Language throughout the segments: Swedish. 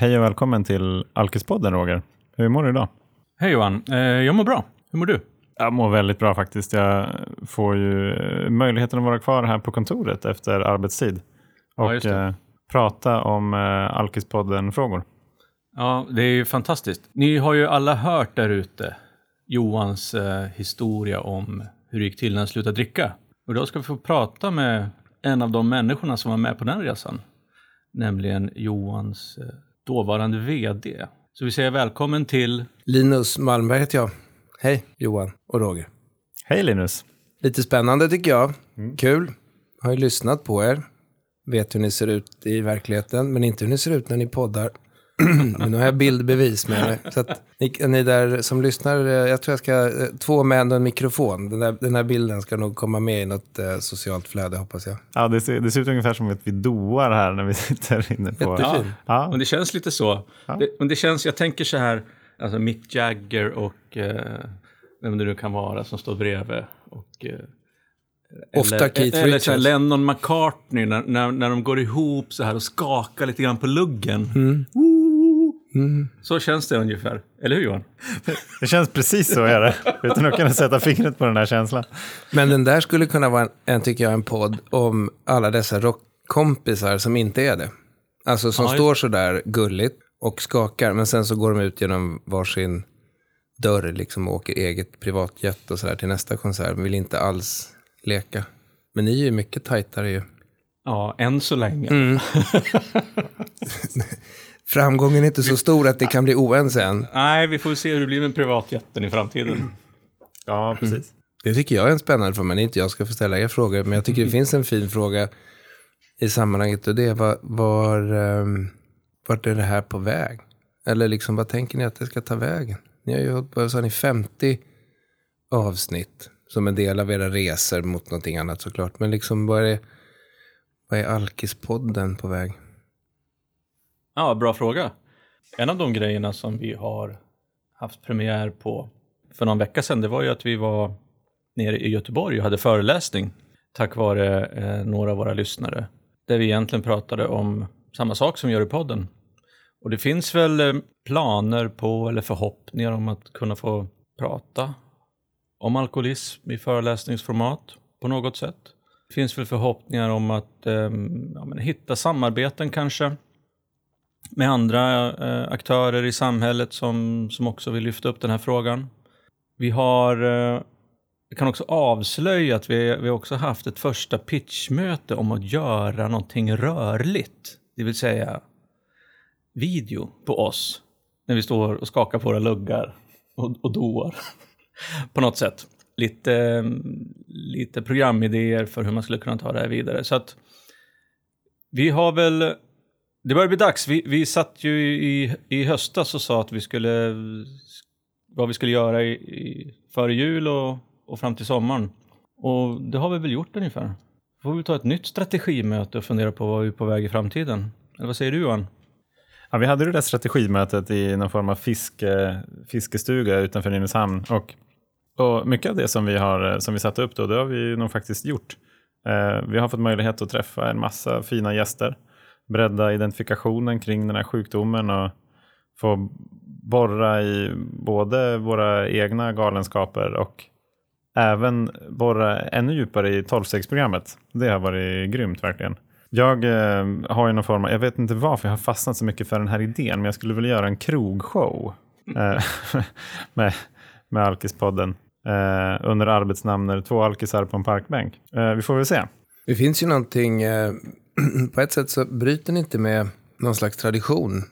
Hej och välkommen till Alkispodden Roger. Hur mår du idag? Hej Johan, eh, jag mår bra. Hur mår du? Jag mår väldigt bra faktiskt. Jag får ju eh, möjligheten att vara kvar här på kontoret efter arbetstid och Ja, eh, prata om Alkispodden-frågor. Ja, det är ju fantastiskt. Ni har ju alla hört där ute Johans historia om hur det gick till när han slutade dricka. Och idag ska vi få prata med en av de människorna som var med på den resan. Nämligen Johans dåvarande VD. Så vi säger välkommen till... Linus Malmberg heter jag. Hej Johan och Roger. Hej Linus! Lite spännande tycker jag. Kul. Har ju lyssnat på er. Vet hur ni ser ut i verkligheten, men inte hur ni ser ut när ni poddar. Men nu har jag bildbevis med mig. Så att ni, ni där som lyssnar, eh, jag tror jag ska, eh, två män och en mikrofon. Den, där, den här bilden ska nog komma med i något eh, socialt flöde hoppas jag. Ja, det, ser, det ser ut ungefär som att vi doar här när vi sitter inne på... Jättefin. Ja, Men det känns lite så. Det, men det känns, jag tänker så här, alltså Mick Jagger och eh, vem det nu kan vara som står bredvid. Och, eh, Ofta eller, Keith eller så här Richards. Lennon McCartney när, när, när de går ihop så här och skakar lite grann på luggen. Mm. Så känns det ungefär. Eller hur Johan? det känns precis så är det. Utan att kunna sätta fingret på den här känslan. Men den där skulle kunna vara, en, en, tycker jag, en podd om alla dessa rockkompisar som inte är det. Alltså som just- står så där gulligt och skakar, men sen så går de ut genom varsin dörr liksom och åker eget privatjet och sådär till nästa konsert, men vill inte alls leka. Men ni är ju mycket tajtare ju. Ja, än så länge. Mm. Framgången är inte så stor att det kan bli oense än. Nej, vi får se hur det blir med privatjätten i framtiden. Ja, precis. Det tycker jag är en spännande fråga, men inte jag ska få ställa er frågor. Men jag tycker det finns en fin fråga i sammanhanget och det är var, var, um, vart är det här på väg? Eller liksom, vad tänker ni att det ska ta vägen? Ni har ju hållit på, sa ni, 50 avsnitt som en del av era resor mot någonting annat såklart. Men liksom, vad är, vad är Alkispodden på väg? Ja, bra fråga. En av de grejerna som vi har haft premiär på för någon vecka sedan, det var ju att vi var nere i Göteborg och hade föreläsning tack vare eh, några av våra lyssnare. Där vi egentligen pratade om samma sak som vi gör i podden. Och det finns väl eh, planer på, eller förhoppningar om att kunna få prata om alkoholism i föreläsningsformat på något sätt. Det finns väl förhoppningar om att eh, ja, men hitta samarbeten kanske med andra eh, aktörer i samhället som, som också vill lyfta upp den här frågan. Vi har, eh, kan också avslöja att vi, vi också haft ett första pitchmöte om att göra någonting rörligt, det vill säga video på oss när vi står och skakar på våra luggar och, och doar på något sätt. Lite, lite programidéer för hur man skulle kunna ta det här vidare. Så att vi har väl det börjar bli dags. Vi, vi satt ju i, i höstas och sa att vi skulle vad vi skulle göra i, i, före jul och, och fram till sommaren. Och det har vi väl gjort ungefär. Får vi ta ett nytt strategimöte och fundera på vad vi är på väg i framtiden. Eller vad säger du Johan? Ja, vi hade det där strategimötet i någon form av fiske, fiskestuga utanför Nynäshamn. Och, och mycket av det som vi, har, som vi satte upp då, det har vi nog faktiskt gjort. Eh, vi har fått möjlighet att träffa en massa fina gäster, bredda identifikationen kring den här sjukdomen och få borra i både våra egna galenskaper och även borra ännu djupare i tolvstegsprogrammet. Det har varit grymt verkligen. Jag eh, har ju någon form av, jag vet inte varför jag har fastnat så mycket för den här idén, men jag skulle vilja göra en krogshow eh, med, med Alkispodden eh, under arbetsnamnet Två alkisar på en parkbänk. Eh, vi får väl se. Det finns ju någonting, eh, på ett sätt så bryter ni inte med någon slags tradition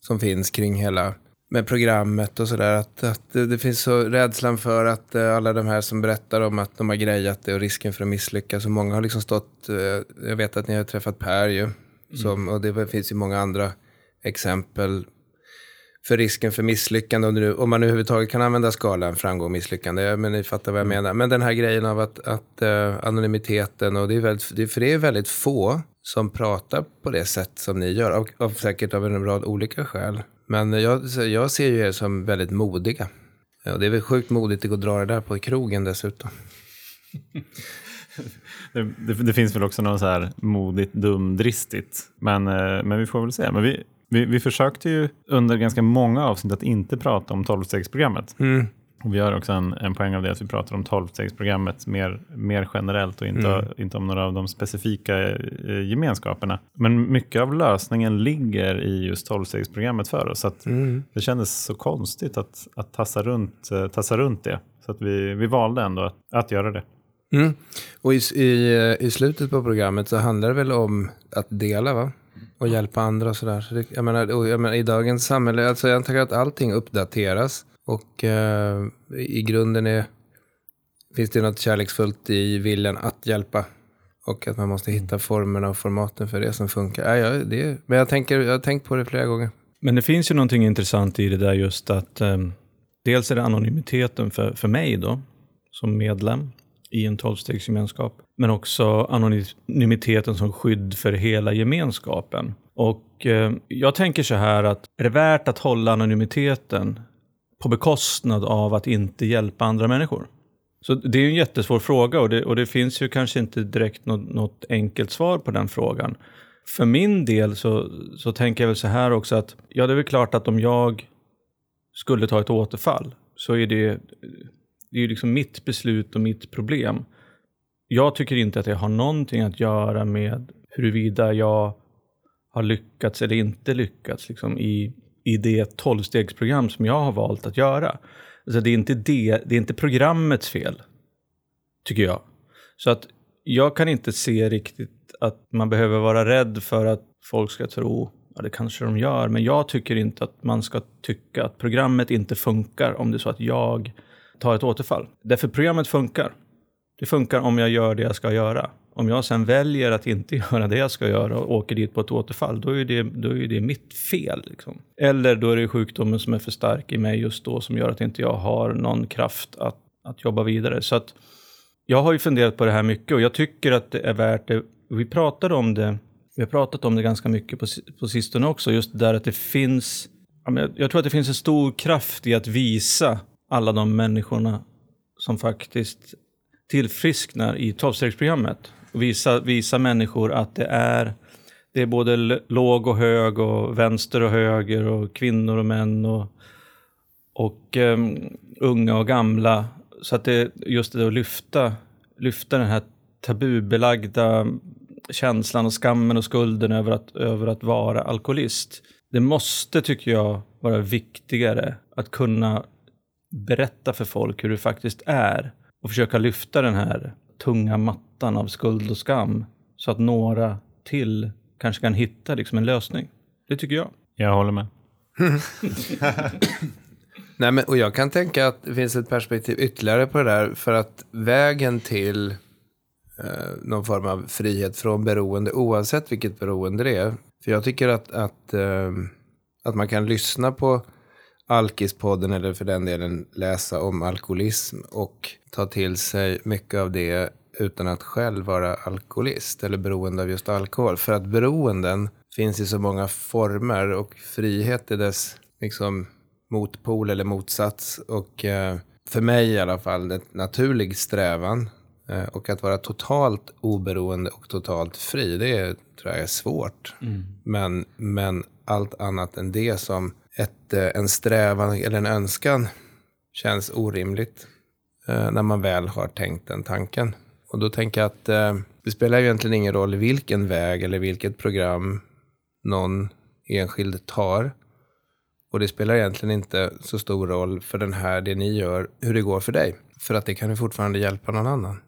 som finns kring hela med programmet och sådär. Att, att det, det finns så rädslan för att eh, alla de här som berättar om att de har grejat det och risken för att misslyckas. Och många har liksom stått, eh, jag vet att ni har träffat Per ju. Som, Och det finns ju många andra exempel för risken för misslyckande. Om, du, om man överhuvudtaget kan använda skalan framgång och misslyckande. Men ni fattar vad jag menar. Men den här grejen av att, att eh, anonymiteten och det är, väldigt, det, för det är väldigt få som pratar på det sätt som ni gör. Av, av säkert av en rad olika skäl. Men jag, jag ser ju er som väldigt modiga. Ja, det är väl sjukt modigt att dra det där på krogen dessutom. Det, det, det finns väl också något så här modigt, dumdristigt. Men, eh, men vi får väl se. Men vi, Vi, vi försökte ju under ganska många avsnitt att inte prata om 12-stegsprogrammet. Mm. Vi har också en, en poäng av det att vi pratar om 12-stegsprogrammet mer, mer generellt och inte, Mm. inte om några av de specifika eh, gemenskaperna. Men mycket av lösningen ligger i just 12-stegsprogrammet för oss. Så att Mm. det kändes så konstigt att, att tassa, runt, eh, tassa runt det. Så att vi, vi valde ändå att, att göra det. Mm. Och i, i, i slutet på programmet så handlar det väl om att dela va? Och hjälpa andra och sådär. Så det, jag, menar, och jag menar, I dagens samhälle, alltså jag tänker att allting uppdateras. Och eh, i grunden är, finns det något kärleksfullt i viljan att hjälpa. Och att man måste hitta formerna och formaten för det som funkar. Äh, ja, det, men jag, tänker, jag har tänkt på det flera gånger. Men det finns ju någonting intressant i det där just att eh, dels är det anonymiteten för, för mig då, som medlem i en tolvstegsgemenskap, men också anonymiteten som skydd för hela gemenskapen. Och eh, jag tänker så här att är det värt att hålla anonymiteten på bekostnad av att inte hjälpa andra människor? Så det är ju en jättesvår fråga och det, och det finns ju kanske inte direkt något, något enkelt svar på den frågan. För min del så, så tänker jag väl så här också att ja, det är väl klart att om jag skulle ta ett återfall så är det, det är ju liksom mitt beslut och mitt problem. Jag tycker inte att det har någonting att göra med huruvida jag har lyckats eller inte lyckats liksom, i, i det tolvstegsprogram som jag har valt att göra. Alltså det, är inte det, det är inte programmets fel, tycker jag. Så att jag kan inte se riktigt att man behöver vara rädd för att folk ska tro, ja det kanske de gör, men jag tycker inte att man ska tycka att programmet inte funkar om det är så att jag tar ett återfall. Därför programmet funkar. Det funkar om jag gör det jag ska göra. Om jag sen väljer att inte göra det jag ska göra och åker dit på ett återfall, då är det, då är det mitt fel. Liksom. Eller då är det sjukdomen som är för stark i mig just då som gör att inte jag har någon kraft att, att jobba vidare. Så att jag har ju funderat på det här mycket och jag tycker att det är värt det. Vi pratade om det, vi har pratat om det ganska mycket på, på sistone också, just det där att det finns, jag tror att det finns en stor kraft i att visa alla de människorna som faktiskt tillfrisknar i tolvstegsprogrammet. Och visa, visa människor att det är, det är både låg och hög och vänster och höger och kvinnor och män och, och um, unga och gamla. Så att det just det att lyfta, lyfta den här tabubelagda känslan och skammen och skulden över att, över att vara alkoholist. Det måste, tycker jag, vara viktigare att kunna berätta för folk hur det faktiskt är och försöka lyfta den här tunga mattan av skuld och skam så att några till kanske kan hitta liksom en lösning. Det tycker jag. Jag håller med. Nej, men, och jag kan tänka att det finns ett perspektiv ytterligare på det där. För att vägen till eh, någon form av frihet från beroende, oavsett vilket beroende det är. För jag tycker att, att, eh, att man kan lyssna på Alkispodden eller för den delen läsa om alkoholism och ta till sig mycket av det utan att själv vara alkoholist eller beroende av just alkohol. För att beroenden finns i så många former och frihet är dess liksom, motpol eller motsats. Och eh, för mig i alla fall en naturlig strävan. Eh, och att vara totalt oberoende och totalt fri, det är, tror jag är svårt. Men, men allt annat än det som ett, eh, en strävan eller en önskan känns orimligt eh, när man väl har tänkt den tanken. Och då tänker jag att eh, det spelar ju egentligen ingen roll vilken väg eller vilket program någon enskild tar. Och det spelar egentligen inte så stor roll för den här, det ni gör, hur det går för dig. För att det kan ju fortfarande hjälpa någon annan.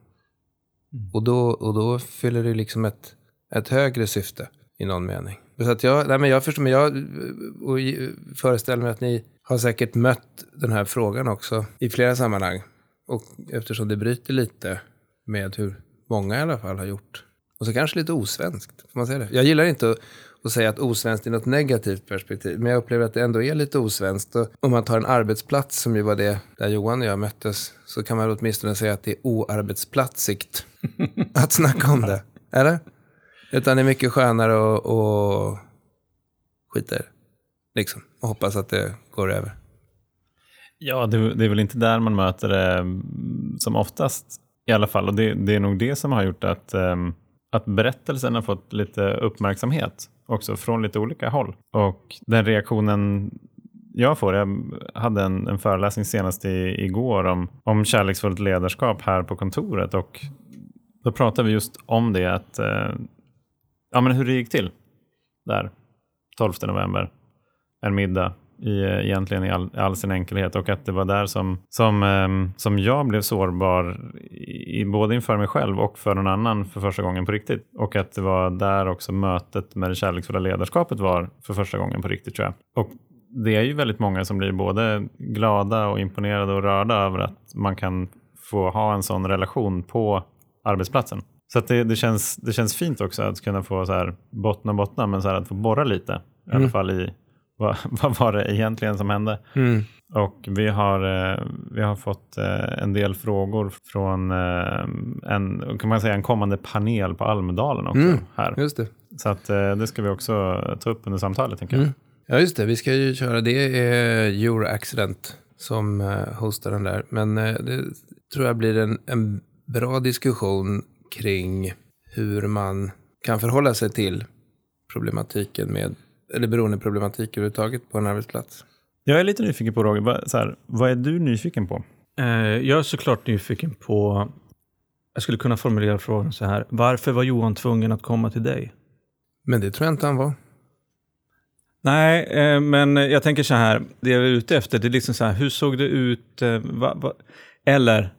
Och, då, och då fyller det liksom ett, ett högre syfte i någon mening. Så att jag, nej men jag förstår, men jag och föreställer mig att ni har säkert mött den här frågan också i flera sammanhang. Och eftersom det bryter lite med hur många i alla fall har gjort. Och så kanske lite osvenskt, får man säga det? Jag gillar inte att, att säga att osvenskt är något negativt perspektiv, men jag upplever att det ändå är lite osvenskt. Och om man tar en arbetsplats, som ju var det där Johan och jag möttes, så kan man åtminstone säga att det är oarbetsplatsigt att snacka om det. Eller? Utan det är mycket skönare att och skita i det. Liksom. Och hoppas att det går över. Ja, det, det är väl inte där man möter det mm, som oftast i alla fall. Och det, det är nog det som har gjort att, ehm, att berättelsen har fått lite uppmärksamhet också från lite olika håll. Och den reaktionen jag får, jag hade en, en föreläsning senast i, igår om, om kärleksfullt ledarskap här på kontoret och då pratade vi just om det, att, eh, ja, men hur det gick till där 12 november, en middag i, egentligen i all, all, sin enkelhet och att det var där som, som, ehm, som jag blev sårbar i, både inför mig själv och för någon annan för första gången på riktigt. Och att det var där också mötet med det kärleksfulla ledarskapet var för första gången på riktigt tror jag. Och det är ju väldigt många som blir både glada och imponerade och rörda över att man kan få ha en sån relation på arbetsplatsen. Så det, det, känns, det känns fint också att kunna få så här bottna bottna, men så att få borra lite. I alla mm. fall i vad, vad var det egentligen som hände. Mm. Och vi har, eh, vi har fått eh, en del frågor från eh, en, kan man säga, en kommande panel på Almedalen också. Mm. här. Just det. Så att, det ska vi också ta upp under samtalet. Tänker jag. Mm. Ja, just det. Vi ska ju köra, det är Euro Accident som hostar den där. Men det tror jag blir en, en bra diskussion kring hur man kan förhålla sig till problematiken med, eller beroendeproblematik överhuvudtaget på en arbetsplats. Jag är lite nyfiken på Roger, vad, så här, vad är du nyfiken på? Eh, jag är såklart nyfiken på, jag skulle kunna formulera frågan så här, varför var Johan tvungen att komma till dig? Men det tror jag inte han var. Nej, eh, men jag tänker så här, det jag är ute efter, det är liksom så här, hur såg det ut, eh, va, va, eller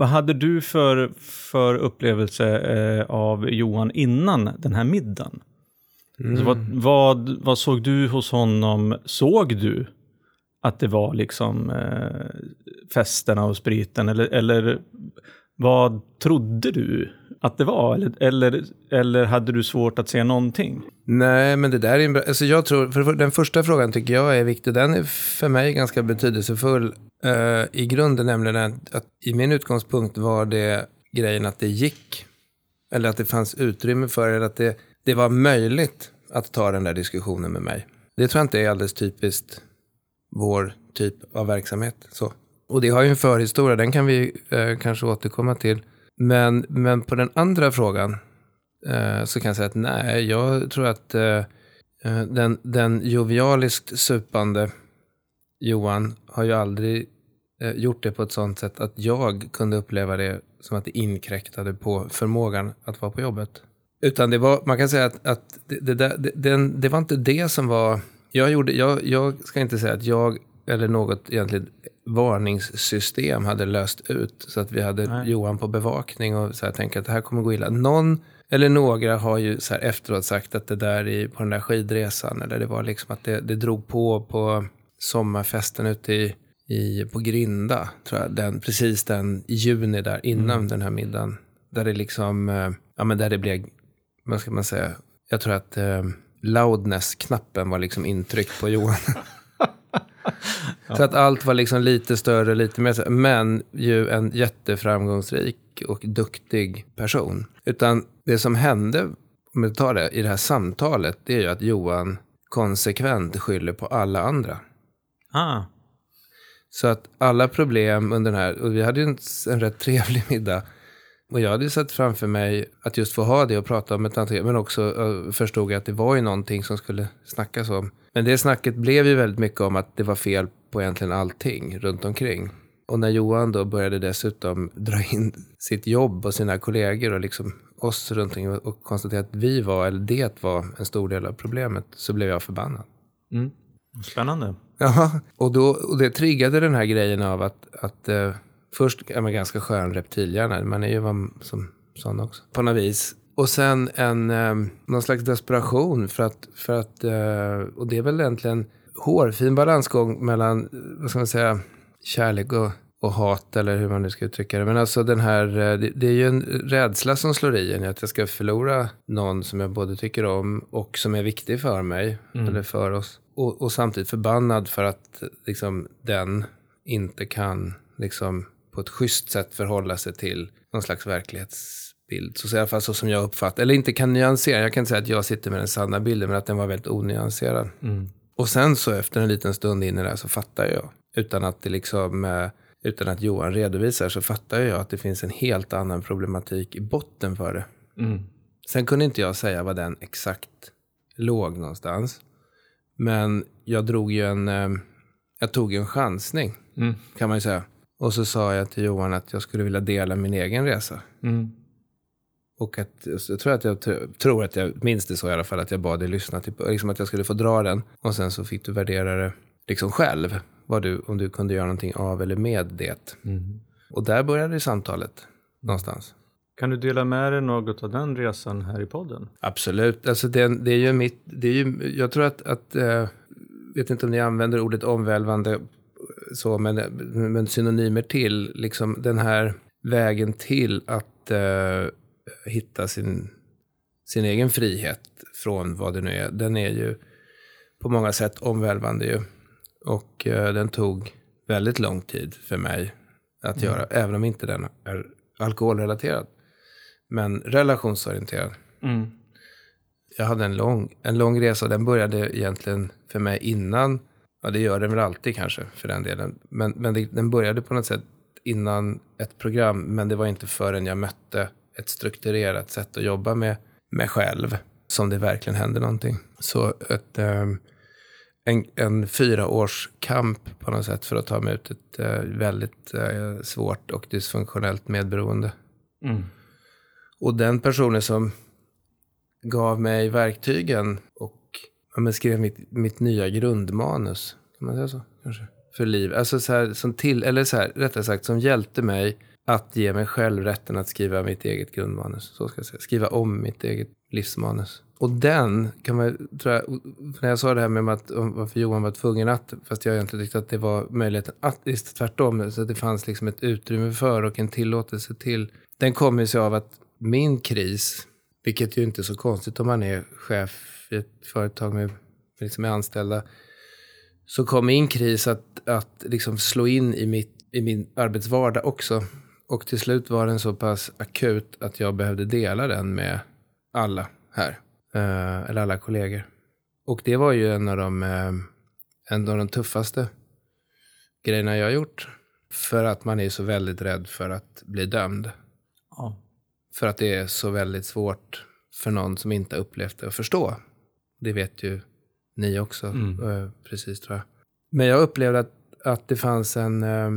vad hade du för, för upplevelse eh, av Johan innan den här middagen? Mm. Alltså vad, vad, vad, såg du hos honom? Såg du att det var liksom eh, festerna och spriten? Eller, eller vad trodde du att det var? Eller, eller, eller hade du svårt att se någonting? Nej, men det där är en bra... Alltså jag tror, för den första frågan tycker jag är viktig. Den är för mig ganska betydelsefull uh, i grunden, nämligen att, att i min utgångspunkt var det grejen att det gick. Eller att det fanns utrymme för det, att det, det var möjligt att ta den där diskussionen med mig. Det tror jag inte är alldeles typiskt vår typ av verksamhet. Så. Och det har ju en förhistoria, den kan vi eh, kanske återkomma till. Men, men på den andra frågan eh, så kan jag säga att nej, jag tror att eh, eh den, den jovialiskt supande Johan har ju aldrig eh, gjort det på ett sånt sätt att jag kunde uppleva det som att det inkräktade på förmågan att vara på jobbet. Utan det var, man kan säga att, att det, det, det, det, det var inte det som var... Jag, gjorde, jag, jag ska inte säga att jag eller något egentligen varningssystem hade löst ut. Så att vi hade Nej. Johan på bevakning och så här, tänka att det här kommer gå illa. Någon eller några har ju så här efteråt sagt att det där i, på den där skidresan, eller det var liksom att det, det drog på på sommarfesten ute i, i, på Grinda, tror jag. Den, precis den i juni där, innan mm. den här middagen. Där det liksom, eh, ja men där det blev, vad ska man säga, jag tror att eh, loudness-knappen var liksom intryckt på Johan. Så att allt var liksom lite större, lite mer, men ju en jätteframgångsrik och duktig person. Utan det som hände, om vi tar det, i det här samtalet, det är ju att Johan konsekvent skyller på alla andra. Ah. Så att alla problem under den här, och vi hade ju en, en rätt trevlig middag, och jag hade sett framför mig att just få ha det och prata om ett annat, men också uh, förstod jag att det var ju någonting som skulle snackas om. Men det snacket blev ju väldigt mycket om att det var fel på egentligen allting runt omkring. Och när Johan då började dessutom dra in sitt jobb och sina kollegor och liksom oss runt omkring och konstatera att vi var, eller det var, en stor del av problemet, så blev jag förbannad. Mm. Spännande. Ja, och, då, och det triggade den här grejen av att, att uh, först är man ganska skön reptilhjärna, man är ju som sån också, på något vis. Och sen en, eh, någon slags desperation för att, för att eh, och det är väl egentligen hårfin balansgång mellan, vad ska man säga, kärlek och, och hat eller hur man nu ska uttrycka det. Men alltså den här, eh, det, det är ju en rädsla som slår i en, att jag ska förlora någon som jag både tycker om och som är viktig för mig, mm. eller för oss. Och, och, samtidigt förbannad för att liksom, den inte kan liksom, på ett schysst sätt förhålla sig till någon slags verklighetsbild. Så i alla fall så som jag uppfattar, eller inte kan nyansera, jag kan inte säga att jag sitter med den sanna bilden, men att den var väldigt onyanserad. Mm. Och sen så efter en liten stund in i det här så fattar jag, utan att det liksom, eh, utan att Johan redovisar, så fattar jag att det finns en helt annan problematik i botten för det. Mm. sen kunde inte jag säga vad den exakt låg någonstans. Men jag drog ju en, eh, jag tog en chansning Mm. kan man ju säga. Och så sa jag till Johan att jag skulle vilja dela min egen resa. Mm. Och att, jag tror att jag tr- tror att jag minns det så i alla fall, att jag bad dig lyssna, typ, liksom att jag skulle få dra den. Och sen så fick du värdera det liksom själv, vad du, om du kunde göra någonting av eller med det. Mm. Och där började samtalet någonstans. Kan du dela med dig något av den resan här i podden? Absolut. Alltså det, det är ju mitt, det är ju, jag tror att, att eh, vet inte om ni använder ordet omvälvande så, men, men synonymer till, liksom den här vägen till att eh, hitta sin, sin egen frihet från vad det nu är, den är ju på många sätt omvälvande ju. Och eh, den tog väldigt lång tid för mig att göra, även om inte den är alkoholrelaterad. Men relationsorienterad. Mm. Jag hade en lång, en lång resa. Den började egentligen för mig innan. Ja, det gör den väl alltid kanske för den delen. Men, men det, den började på något sätt innan ett program. Men det var inte förrän jag mötte ett strukturerat sätt att jobba med mig själv som det verkligen hände någonting. Så ett, ehm, en, en fyra års kamp på något sätt för att ta mig ut ett eh, väldigt eh, svårt och dysfunktionellt medberoende. Mm. Och den personen som gav mig verktygen och ja, men skrev mitt, mitt nya grundmanus, kan man säga så? Kanske? För liv. Alltså så här, som till, eller så här, rättare sagt, som hjälpte mig att ge mig själv rätten att skriva mitt eget grundmanus. Så ska jag säga. Skriva om mitt eget livsmanus. Och den kan man, tror jag, när jag sa det här med att, varför Johan var tvungen att, fast jag egentligen tyckte att det var möjligheten att, just tvärtom, så att det fanns liksom ett utrymme för och en tillåtelse till. Den kommer sig av att min kris, vilket ju inte är så konstigt om man är chef i ett företag med, liksom med anställda, så kom min kris att, att liksom slå in i, mitt, i min arbetsvardag också. Och till slut var den så pass akut att jag behövde dela den med alla här. Eh, eller alla kollegor. Och det var ju en av de, eh, en av de tuffaste grejerna jag har gjort. För att man är så väldigt rädd för att bli dömd. För att det är så väldigt svårt för någon som inte har upplevt det att förstå. Det vet ju ni också, Mm. eh, precis tror jag. Men jag upplevde att, att det fanns en, eh,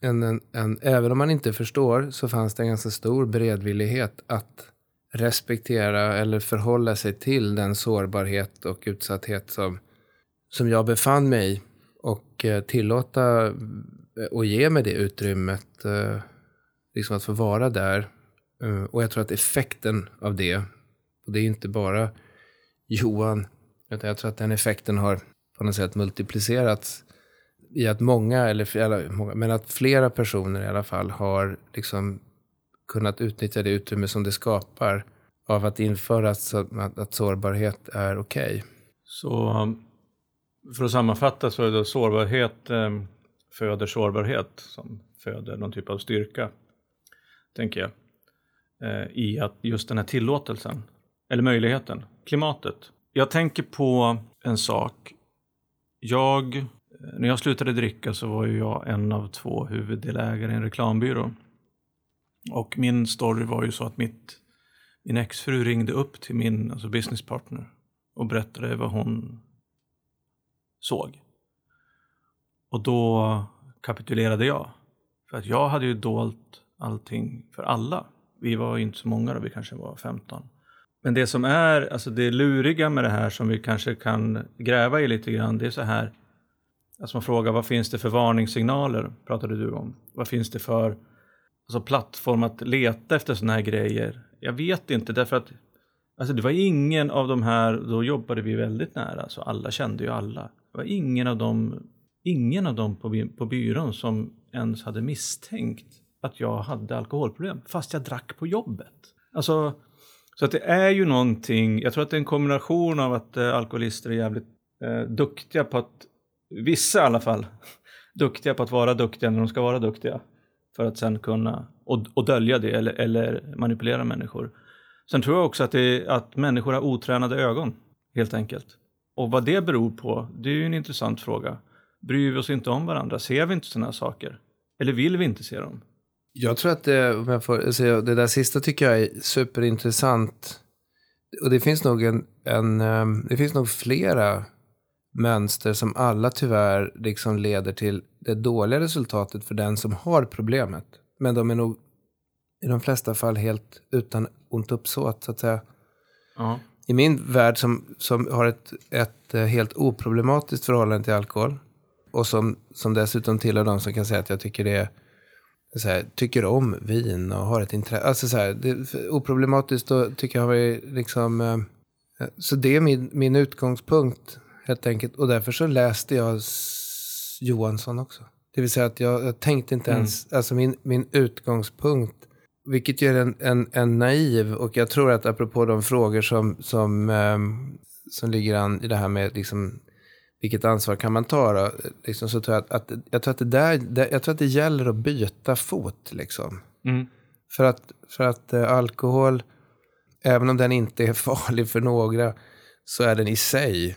en, en, en, även om man inte förstår, så fanns det en ganska stor beredvillighet att respektera eller förhålla sig till den sårbarhet och utsatthet som, som jag befann mig i. Och eh, tillåta och ge mig det utrymmet, eh, liksom att få vara där. Eh, och jag tror att effekten av det, och det är inte bara Johan, utan jag tror att den effekten har på något sätt multiplicerats i att många, eller, många, men att flera personer i alla fall har liksom kunnat utnyttja det utrymme som det skapar av att införa att, att sårbarhet är okej. Så um, för att sammanfatta så är det sårbarhet eh, föder sårbarhet som föder någon typ av styrka, tänker jag. Eh, I att just den här tillåtelsen, eller möjligheten, klimatet. Jag tänker på en sak. Jag, eh, när jag slutade dricka så var ju jag en av två huvuddelägare i en reklambyrå. Och min story var ju så att mitt, min exfru ringde upp till min alltså business partner och berättade vad hon såg. Och då kapitulerade jag. För att jag hade ju dolt allting för alla. Vi var ju inte så många då, vi kanske var 15. Men det som är, alltså det luriga med det här som vi kanske kan gräva i lite grann, det är så här. Alltså man frågar vad finns det för varningssignaler, pratade du om. Vad finns det för alltså plattform att leta efter sådana här grejer? Jag vet inte, därför att alltså det var ingen av de här, då jobbade vi väldigt nära, så alla kände ju alla. Det var ingen av dem, ingen av dem på, by- på byrån som ens hade misstänkt att jag hade alkoholproblem, fast jag drack på jobbet. Alltså, så att det är ju någonting, jag tror att det är en kombination av att eh, alkoholister är jävligt eh, duktiga på att, vissa i alla fall, duktiga på att vara duktiga när de ska vara duktiga. För att sen kunna, och, och dölja det eller, eller manipulera människor. Sen tror jag också att, det, att människor har otränade ögon, helt enkelt. Och vad det beror på, det är ju en intressant fråga. Bryr vi oss inte om varandra? Ser vi inte sådana här saker? Eller vill vi inte se dem? Jag tror att det, om jag får säga, det där sista tycker jag är superintressant. Och det finns nog, en, en, ehm, det finns nog flera mönster som alla tyvärr liksom leder till det dåliga resultatet för den som har problemet. Men de är nog i de flesta fall helt utan ont uppsåt, så att säga. Ja. I min värld som, som har ett, ett eh, helt oproblematiskt förhållande till alkohol och som, som dessutom tillhör de som kan säga att jag tycker det är här, tycker om vin och har ett intresse. Alltså så här, det oproblematiskt och tycker jag har vi liksom... Eh, så det är min, min utgångspunkt helt enkelt. Och därför så läste jag Johansson också. Det vill säga att jag, jag tänkte inte ens, alltså min, min utgångspunkt, vilket ju är en, en, en naiv, och jag tror att apropå de frågor som, som, ehm, som ligger an i det här med liksom, vilket ansvar kan man ta då? Liksom, så tror jag, att, att, jag, tror att det där, det, jag tror att det gäller att byta fot. Liksom. Mm. För att, för att eh, alkohol, även om den inte är farlig för några, så är den i sig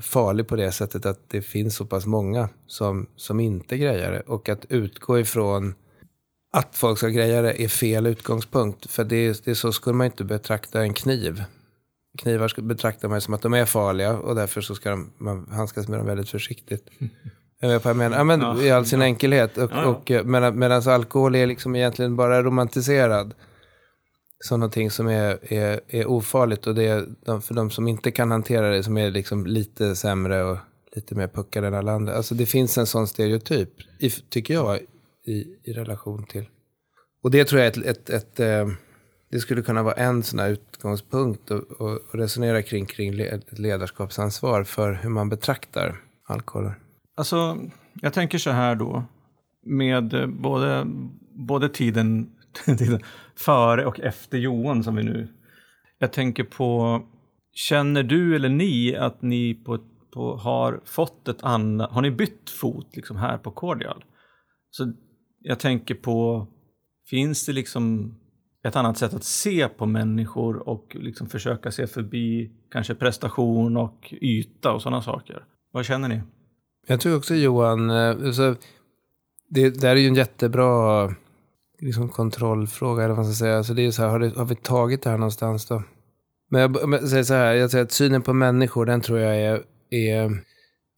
farlig på det sättet att det finns så pass många som, som inte grejar det. Och att utgå ifrån att folk ska greja det är fel utgångspunkt. För det, det är så skulle man inte betrakta en kniv. Knivar betraktar man som att de är farliga och därför så ska de, man handskas med dem väldigt försiktigt. Jag vet vad jag menar. Ja, men, Ja. I all sin enkelhet. Och, Ja, ja. och, eh, medan, medan alkohol är liksom egentligen bara romantiserad som någonting som är, är, är ofarligt. Och det är de, för de som inte kan hantera det som är liksom lite sämre och lite mer puckade än alla andra. Alltså det finns en sån stereotyp, i, tycker jag, i, i relation till. Och det tror jag är ett, ett, ett eh, det skulle kunna vara en sån här utgångspunkt att resonera kring, kring ledarskapsansvar för hur man betraktar alkoholen. Alltså, jag tänker så här då. Med eh, både, både tiden, tiden före och efter Johan som vi nu... Jag tänker på, känner du eller ni att ni på, på, har fått ett annat... Har ni bytt fot liksom här på Cordial? Så jag tänker på, finns det liksom ett annat sätt att se på människor och liksom försöka se förbi kanske prestation och yta och sådana saker? Vad känner ni? Jag tror också Johan, eh, alltså, det, det här är ju en jättebra liksom, kontrollfråga, eller vad man ska säga. Alltså, det är så här, har, det, har vi tagit det här någonstans då? Men jag, men jag säger så här, jag säger att synen på människor, den tror jag är, är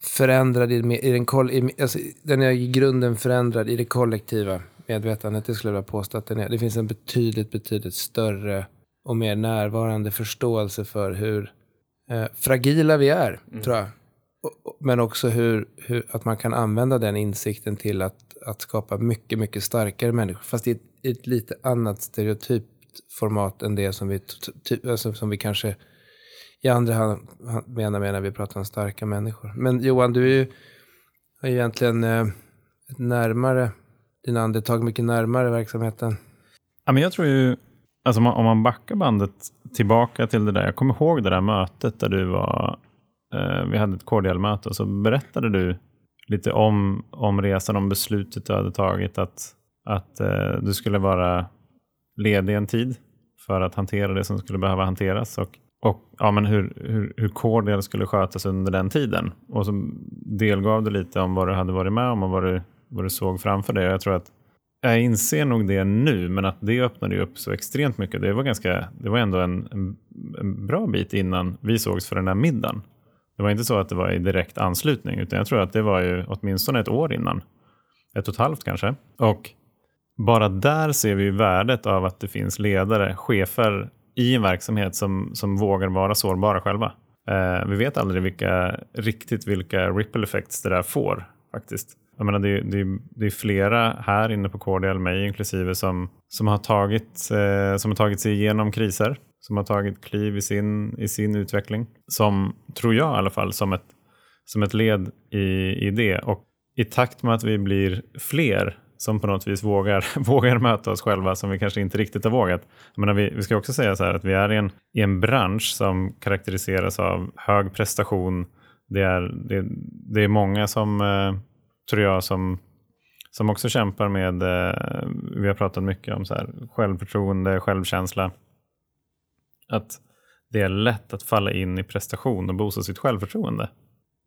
förändrad i, i den, i, alltså, den är i grunden förändrad i det kollektiva medvetandet. Det skulle jag vilja påstå att den är. Det finns en betydligt, betydligt större och mer närvarande förståelse för hur eh, fragila vi är, tror jag. Och- Men också hur, hur, att man kan använda den insikten till att, att skapa mycket, mycket starkare människor. Fast i ett, i ett lite annat stereotypt format än det som vi, alltså, som vi kanske i andra hand menar med när vi pratar om starka människor. Men Johan, du är ju egentligen eh, närmare, dina andetag mycket närmare verksamheten. Ja, men jag tror ju, alltså om man, om man backar bandet tillbaka till det där. Jag kommer ihåg det där mötet där du var, eh, vi hade ett kordialmöte och så berättade du lite om, om resan, om beslutet du hade tagit att, att eh, du skulle vara ledig en tid för att hantera det som skulle behöva hanteras och, och ja, men hur, hur, hur Cordial skulle skötas under den tiden. Och så delgav du lite om vad du hade varit med om och vad du, vad du såg framför dig. Jag tror att jag inser nog det nu, men att det öppnade upp så extremt mycket. Det var, ganska, det var ändå en, en, en bra bit innan vi sågs för den där middagen. Det var inte så att det var i direkt anslutning, utan jag tror att det var ju åtminstone ett år innan. Ett och ett halvt kanske. Och bara där ser vi värdet av att det finns ledare, chefer i en verksamhet som, som vågar vara sårbara själva. Eh, vi vet aldrig vilka, riktigt vilka ripple effects det där får faktiskt. Jag menar, det, är- det, det är flera här inne på KDL, mig inklusive, som, som, har tagit, eh, som har tagit sig igenom kriser, som har tagit kliv i sin, i sin utveckling. Som, tror jag i alla fall, som ett, som ett led i, i det. Och i takt med att vi blir fler som på något vis vågar, vågar möta oss själva som vi kanske inte riktigt har vågat. Jag menar, vi, vi ska också säga så här att vi är i en, i en bransch som karaktäriseras av hög prestation. Det är, det, det är många som, eh, tror jag, som, som också kämpar med, eh, vi har pratat mycket om så här, självförtroende, självkänsla. Att det är lätt att falla in i prestation och boosta sitt självförtroende.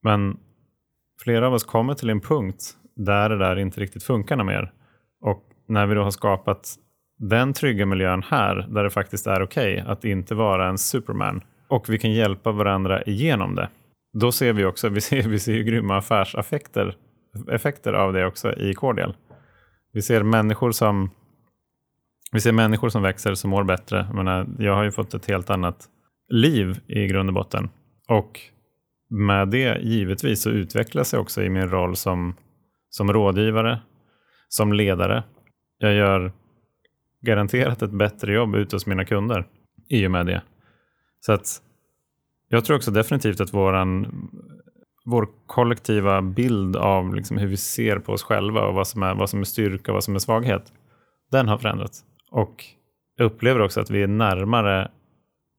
Men flera av oss kommer till en punkt där det där inte riktigt funkar något mer. Och när vi då har skapat den trygga miljön här, där det faktiskt är okej okay att inte vara en superman, och vi kan hjälpa varandra igenom det, då ser vi också, vi ser, vi ser ju grymma affärsaffekter effekter av det också i Cordial. Vi ser människor som vi ser människor som växer, som mår bättre. Jag, menar, jag har ju fått ett helt annat liv i grund och botten. Och med det givetvis så utvecklas jag också i min roll som, som rådgivare, som ledare. Jag gör garanterat ett bättre jobb ute hos mina kunder i och med det. Så att jag tror också definitivt att våran, vår kollektiva bild av liksom hur vi ser på oss själva och vad som, är, vad som är styrka och vad som är svaghet, den har förändrats. Och jag upplever också att vi är närmare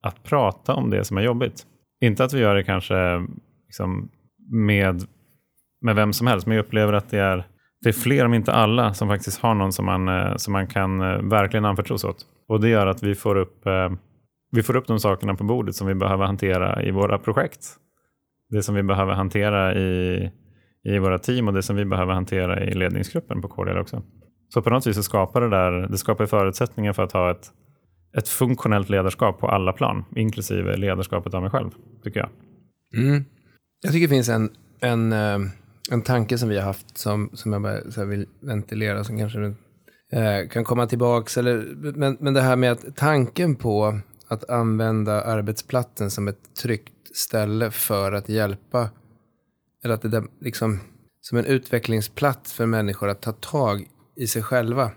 att prata om det som är jobbigt. Inte att vi gör det kanske liksom med, med vem som helst, men jag upplever att det är, det är fler, om inte alla, som faktiskt har någon som man, eh, som man kan eh, verkligen anförtros åt. Och det gör att vi får upp, eh, vi får upp de sakerna på bordet som vi behöver hantera i våra projekt. Det som vi behöver hantera i, i våra team och det som vi behöver hantera i ledningsgruppen på KDL också. Så på något vis så skapar det där, det skapar förutsättningar för att ha ett, ett funktionellt ledarskap på alla plan, inklusive ledarskapet av mig själv, tycker jag. Mm. Jag tycker det finns en, en, eh, en tanke som vi har haft som, som jag bara så vill ventilera, som kanske eh, kan komma tillbaka. Eller, men, men det här med att tanken på att använda arbetsplatsen som ett tryggt ställe för att hjälpa, eller att det är liksom som en utvecklingsplats för människor att ta tag i sig själva.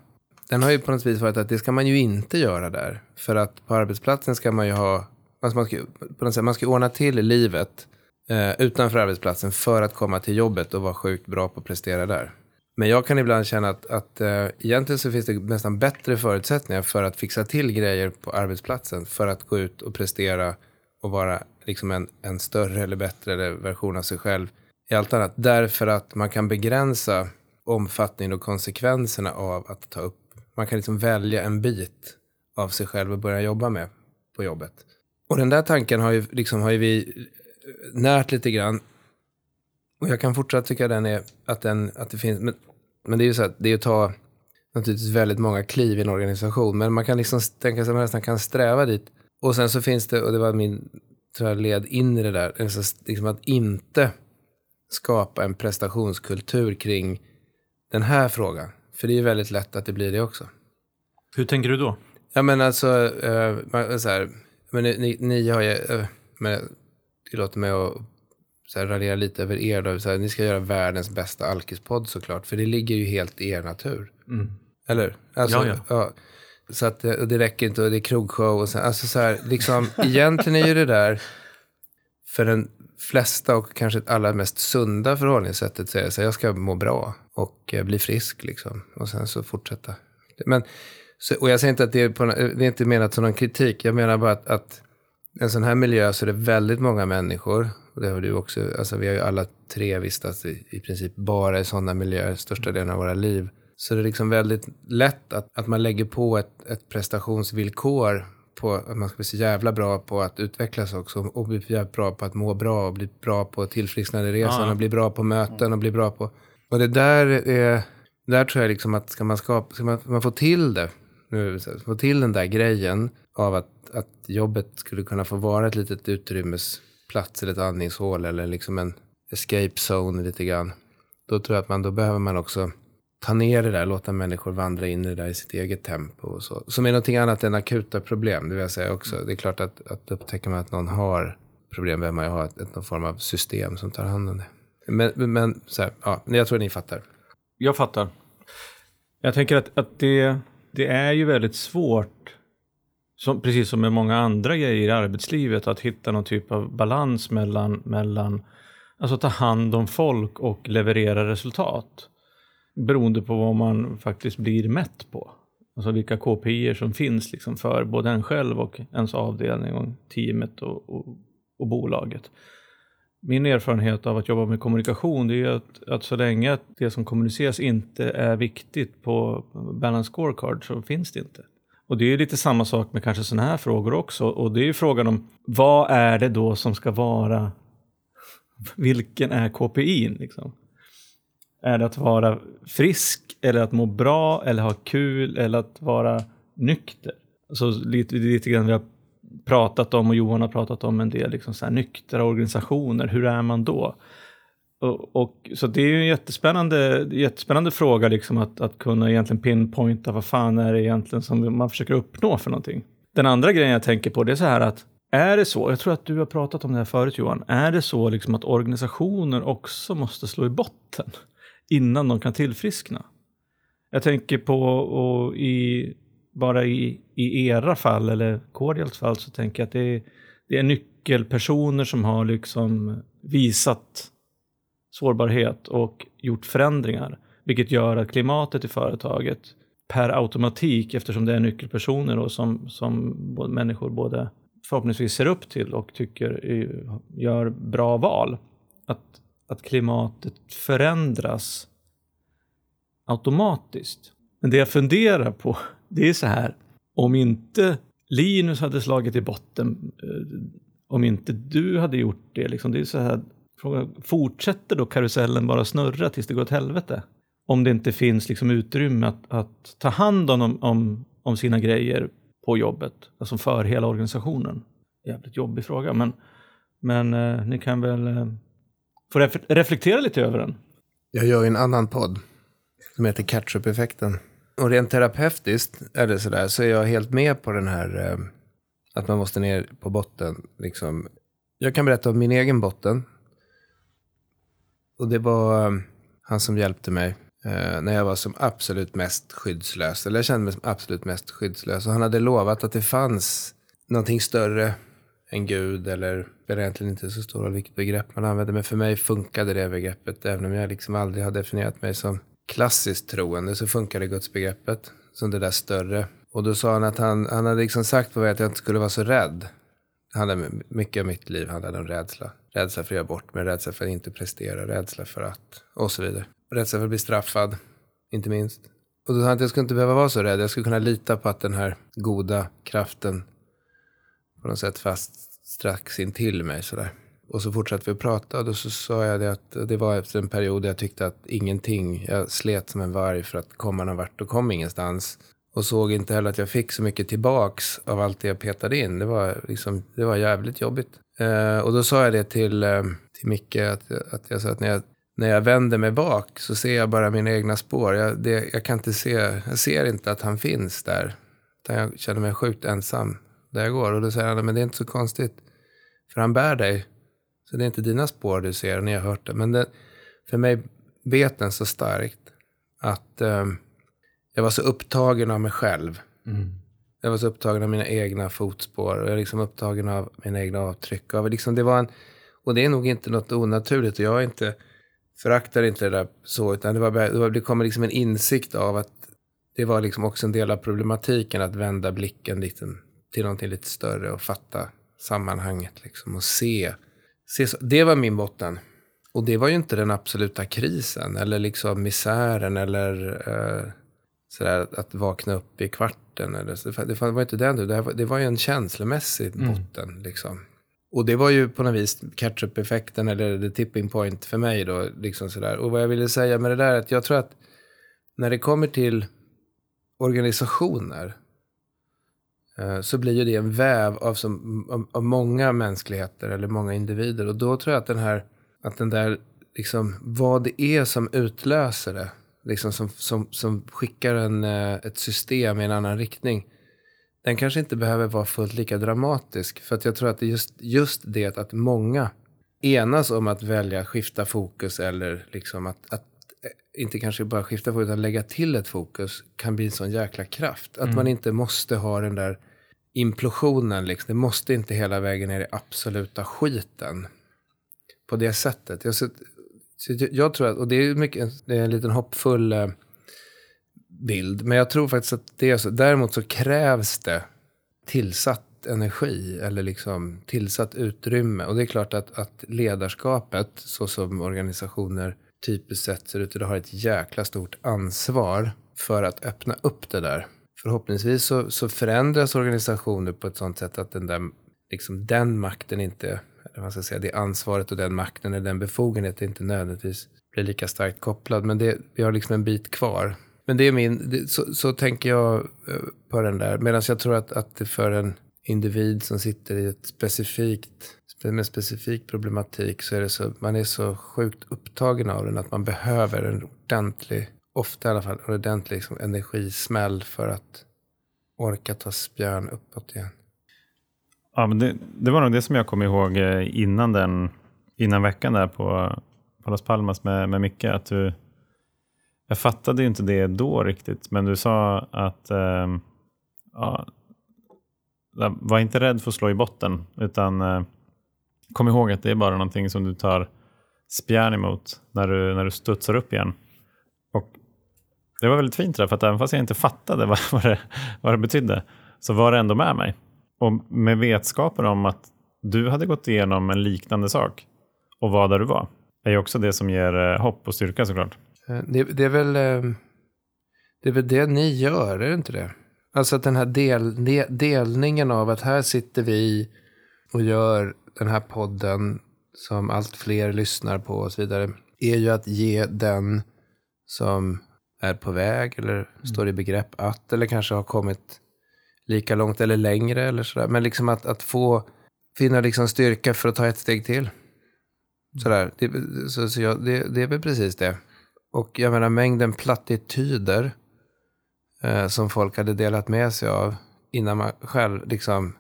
Den har ju på något vis varit att det ska man ju inte göra där. För att på arbetsplatsen ska man ju ha, alltså man ska, på något sätt, man ska ordna till livet eh, utanför arbetsplatsen för att komma till jobbet och vara sjukt bra på att prestera där. Men jag kan ibland känna att, att eh, egentligen så finns det nästan bättre förutsättningar för att fixa till grejer på arbetsplatsen för att gå ut och prestera och vara liksom en, en större eller bättre version av sig själv i allt annat. Därför att man kan begränsa omfattningen och konsekvenserna av att ta upp. Man kan liksom välja en bit av sig själv och börja jobba med på jobbet. Och den där tanken har ju, liksom, har ju vi närt lite grann. Och jag kan fortsätta tycka den är, att, den, att det finns, men, men det är ju så att det är att ta naturligtvis väldigt många kliv i en organisation. Men man kan liksom tänka sig att man nästan kan sträva dit. Och sen så finns det, och det var min tror jag, led in i det där, liksom att inte skapa en prestationskultur kring den här frågan. För det är ju väldigt lätt att det blir det också. Hur tänker du då? Ja men alltså, uh, så här, men ni, ni har ju, uh, men, tillåter mig att så här, raljera lite över er då. Så här, ni ska göra världens bästa alkispodd såklart. För det ligger ju helt i er natur. Mm. Eller? Alltså, ja, ja. ja. Så att det, det räcker inte och det är krogshow och så. Alltså så här, liksom, egentligen är ju det där för den flesta och kanske allra mest sunda förhållningssättet säga så jag ska må bra och eh, bli frisk liksom. Och sen så fortsätta. Men, så, och jag säger inte att det är, på, det är inte menat som någon kritik. Jag menar bara att, att en sån här miljö så är det väldigt många människor. Och det har du också. Alltså vi har ju alla tre vistats i, i princip bara i sådana miljöer största delen av våra liv. Så det är liksom väldigt lätt att, att man lägger på ett, ett prestationsvillkor på att man ska bli så jävla bra på att utvecklas också. Och bli jävla bra på att må bra och bli bra på tillfrisknanderesan ja. och bli bra på möten och bli bra på... Och det där är... Där tror jag liksom att ska man, skapa, ska man, man få till det, nu, få till den där grejen av att, att jobbet skulle kunna få vara ett litet utrymmesplats eller ett andningshål eller liksom en escape zone lite grann. Då tror jag att man, då behöver man också ta ner det där, låta människor vandra in i det där i sitt eget tempo och så. Som är någonting annat än akuta problem, det vill jag säga också. Det är klart att, att upptäcker man att någon har problem behöver man ju ha ett, ett, någon form av system som tar hand om det. Men, men så här, ja, jag tror att ni fattar. Jag fattar. Jag tänker att, att det, det är ju väldigt svårt, som, precis som med många andra grejer i arbetslivet, att hitta någon typ av balans mellan, mellan alltså ta hand om folk och leverera resultat beroende på vad man faktiskt blir mätt på. Alltså vilka KPI som finns liksom för både en själv och ens avdelning och teamet och, och, och bolaget. Min erfarenhet av att jobba med kommunikation det är att, att så länge det som kommuniceras inte är viktigt på balance scorecard så finns det inte. Och det är lite samma sak med kanske sådana här frågor också. Och det är ju frågan om vad är det då som ska vara, vilken är KPI? Liksom? Är det att vara frisk eller att må bra eller ha kul eller att vara nykter. Så lite, lite grann vi har pratat om och Johan har pratat om en del liksom så här nyktra organisationer. Hur är man då? Och, och, så det är ju en jättespännande, jättespännande fråga liksom att, att kunna egentligen pinpointa vad fan är det egentligen som man försöker uppnå för någonting. Den andra grejen jag tänker på det är så här att är det så, jag tror att du har pratat om det här förut Johan, är det så liksom att organisationer också måste slå i botten innan de kan tillfriskna? Jag tänker på, och i, bara i, i era fall, eller Cordials fall, så tänker jag att det är, det är nyckelpersoner som har liksom visat sårbarhet och gjort förändringar, vilket gör att klimatet i företaget per automatik, eftersom det är nyckelpersoner då, som, som människor både förhoppningsvis ser upp till och tycker eh, gör bra val, att, att klimatet förändras automatiskt. Men det jag funderar på, det är så här, om inte Linus hade slagit i botten, eh, om inte du hade gjort det, liksom, det är så här, fortsätter då karusellen bara snurra tills det går åt helvete? Om det inte finns liksom utrymme att, att ta hand om, om, om sina grejer på jobbet, alltså för hela organisationen. Jävligt jobbig fråga, men, men eh, ni kan väl eh, Får ref reflektera lite över den. Jag gör ju en annan podd som heter Catch-up-effekten. Och rent terapeutiskt är det sådär, så är jag helt med på den här eh, att man måste ner på botten. Liksom. Jag kan berätta om min egen botten. Och det var eh, han som hjälpte mig eh, när jag var som absolut mest skyddslös. Eller jag kände mig som absolut mest skyddslös. Och han hade lovat att det fanns någonting större än Gud. Eller det spelar egentligen inte så stor roll vilket begrepp man använder. Men för mig funkade det begreppet. Även om jag liksom aldrig har definierat mig som klassiskt troende så funkade gudsbegreppet som det där större. Och då sa han att han, han hade liksom sagt på mig att jag inte skulle vara så rädd. handlade, mycket av mitt liv handlade om rädsla. Rädsla för att göra bort mig, rädsla för att inte prestera, rädsla för att och så vidare. Rädsla för att bli straffad, inte minst. Och då sa han att jag skulle inte behöva vara så rädd. Jag skulle kunna lita på att den här goda kraften på något sätt fast strax in till mig sådär. Och så fortsatte vi att prata och då så sa jag det att det var efter en period där jag tyckte att ingenting, jag slet som en varg för att komma någon vart och kom ingenstans. Och såg inte heller att jag fick så mycket tillbaks av allt det jag petade in. Det var, liksom, det var jävligt jobbigt. Eh, och då sa jag det till, eh, till Micke, att, att jag sa att när jag, när jag vänder mig bak så ser jag bara mina egna spår. Jag, det, jag kan inte se, jag ser inte att han finns där. Utan jag känner mig sjukt ensam där jag går. Och då säger han, men det är inte så konstigt. För han bär dig så det är inte dina spår du ser, ni har hört det. Men det, för mig bet den så starkt att eh, jag var så upptagen av mig själv. Mm. Jag var så upptagen av mina egna fotspår och jag var liksom upptagen av mina egna avtryck. Och, liksom det var en, och det är nog inte något onaturligt. Och jag är inte, föraktar inte det där så, utan det, var, det kommer liksom en insikt av att det var liksom också en del av problematiken att vända blicken liksom till någonting lite större och fatta sammanhanget liksom och se det var min botten. Och det var ju inte den absoluta krisen eller liksom misären eller eh, sådär att vakna upp i kvarten. Eller, så. Det var inte den, det, var, det var ju en känslomässig mm. botten. Liksom. Och det var ju på något vis catch-up-effekten eller the tipping point för mig då. Liksom sådär. Och vad jag ville säga med det där är att jag tror att när det kommer till organisationer Eh, så blir ju det en väv av, som, av, av, många mänskligheter eller många individer. Och då tror jag att den här, att den där, liksom, vad det är som utlöser det, liksom som, som, som skickar en, eh, ett system i en annan riktning, den kanske inte behöver vara fullt lika dramatisk. För att jag tror att det är just, just det att många enas om att välja skifta fokus eller liksom att, att inte kanske bara skifta fokus utan lägga till ett fokus kan bli en sån jäkla kraft. Att mm. man inte måste ha den där implosionen, liksom. det måste inte hela vägen ner i absoluta skiten. På det sättet. Jag, så, jag tror att, och det är, mycket, det är en liten hoppfull eh, bild, men jag tror faktiskt att det är så. Däremot så krävs det tillsatt energi eller liksom tillsatt utrymme. Och det är klart att, att ledarskapet, så som organisationer typiskt sett ser ut, det har ett jäkla stort ansvar för att öppna upp det där förhoppningsvis så, så förändras organisationer på ett sånt sätt att den, där, liksom, den makten inte, eller man ska säga, det ansvaret och den makten eller den befogenheten inte nödvändigtvis blir lika starkt kopplad. Men det, vi har liksom en bit kvar. Men det är min, det, så, så tänker jag eh, på den där. Medan jag tror att, att det för en individ som sitter i ett specifikt, med specifik problematik så är det så, man är så sjukt upptagen av den att man behöver en ordentlig, ofta i alla fall, en ordentlig liksom, energismäll för att orka ta spjärn uppåt igen. Ja, men det, det var nog det som jag kom ihåg eh, innan, den, innan veckan där på, på Las Palmas med, med Micke. Att du, jag fattade ju inte det då riktigt, men du sa att eh, ja, var inte rädd för att slå i botten, utan eh, kom ihåg att det är bara någonting som du tar spjärn emot när du, när du studsar upp igen. Och det var väldigt fint där, för att även fast jag inte fattade vad, vad, det, vad det betydde, så var det ändå med mig. Och med vetskapen om att du hade gått igenom en liknande sak och var där du var, är ju också det som ger eh, hopp och styrka såklart. Eh, det, det, är väl, eh, det är väl det ni gör, är det inte det? Alltså att den här del, delningen av att här sitter vi och gör den här podden som allt fler lyssnar på och så vidare, är ju att ge den som är på väg eller mm. står i begrepp att, eller kanske har kommit lika långt eller längre eller sådär. Men liksom att, att få finna liksom styrka för att ta ett steg till. Sådär. Det, så, så jag, det, det är väl precis det. Och jag menar mängden plattityder eh, som folk hade delat med sig av innan man själv liksom,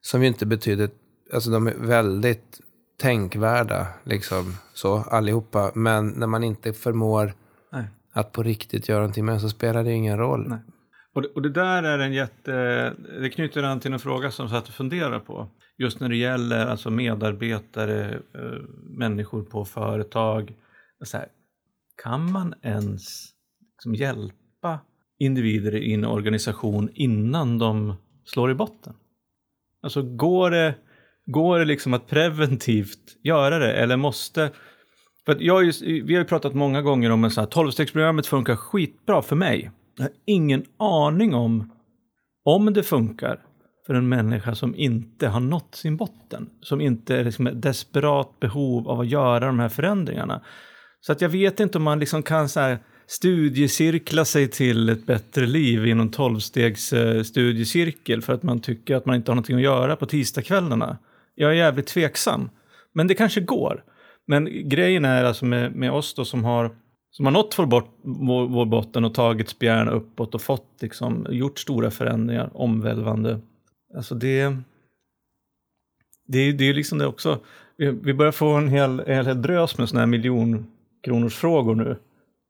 som ju inte betyder, alltså de är väldigt tänkvärda, liksom så allihopa. Men när man inte förmår Nej. att på riktigt göra någonting med så spelar det ingen roll. Nej. Och det, och det, där är en jätte, det knyter an till en fråga som jag satt och funderar på. Just när det gäller alltså medarbetare, eh, människor på företag. Så här, kan man ens liksom hjälpa individer i en organisation innan de slår i botten? Alltså går det, går det liksom att preventivt göra det eller måste för jag just, vi har ju pratat många gånger om att 12-stegsprogrammet funkar skitbra för mig. Jag har ingen aning om om det funkar för en människa som inte har nått sin botten. Som inte är liksom ett desperat behov av att göra de här förändringarna. Så att jag vet inte om man liksom kan så här studiecirkla sig till ett bättre liv i någon tolvstegs-studiecirkel eh, för att man tycker att man inte har någonting att göra på tisdagskvällarna. Jag är jävligt tveksam. Men det kanske går. Men grejen är alltså med, med oss då som har som har nått vår, bort, vår, vår botten och tagit spjärn uppåt och fått liksom, gjort stora förändringar, omvälvande. Alltså det, det, det är liksom det också. Vi, vi börjar få en hel, en hel drös med sådana här miljonkronorsfrågor nu.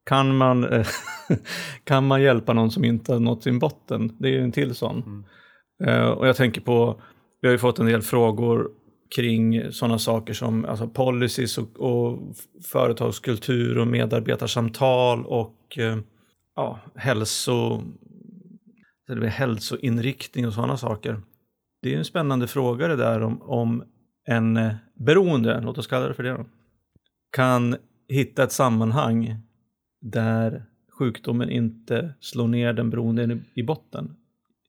Kan man, kan man hjälpa någon som inte har nått sin botten? Det är ju en till sån. Mm. Uh, och jag tänker på, vi har ju fått en del frågor kring sådana saker som alltså policies och, och företagskultur och medarbetarsamtal och eh, ja, hälso, hälsoinriktning och sådana saker. Det är en spännande fråga det där om, om en eh, beroende, låt oss kalla det för det då, kan hitta ett sammanhang där sjukdomen inte slår ner den beroende i botten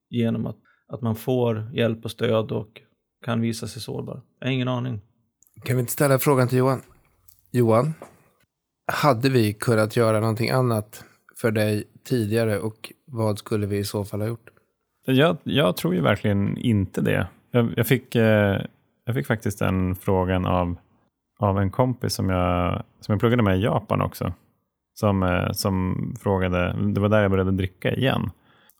genom att, att man får hjälp och stöd och kan visa sig sårbar. Jag har ingen aning. Kan vi inte ställa frågan till Johan? Johan, hade vi kunnat göra någonting annat för dig tidigare och vad skulle vi i så fall ha gjort? Jag, jag tror ju verkligen inte det. Jag, jag fick, eh, jag fick faktiskt den frågan av, av en kompis som jag, som jag pluggade med i Japan också. Som, eh, som frågade, det var där jag började dricka igen.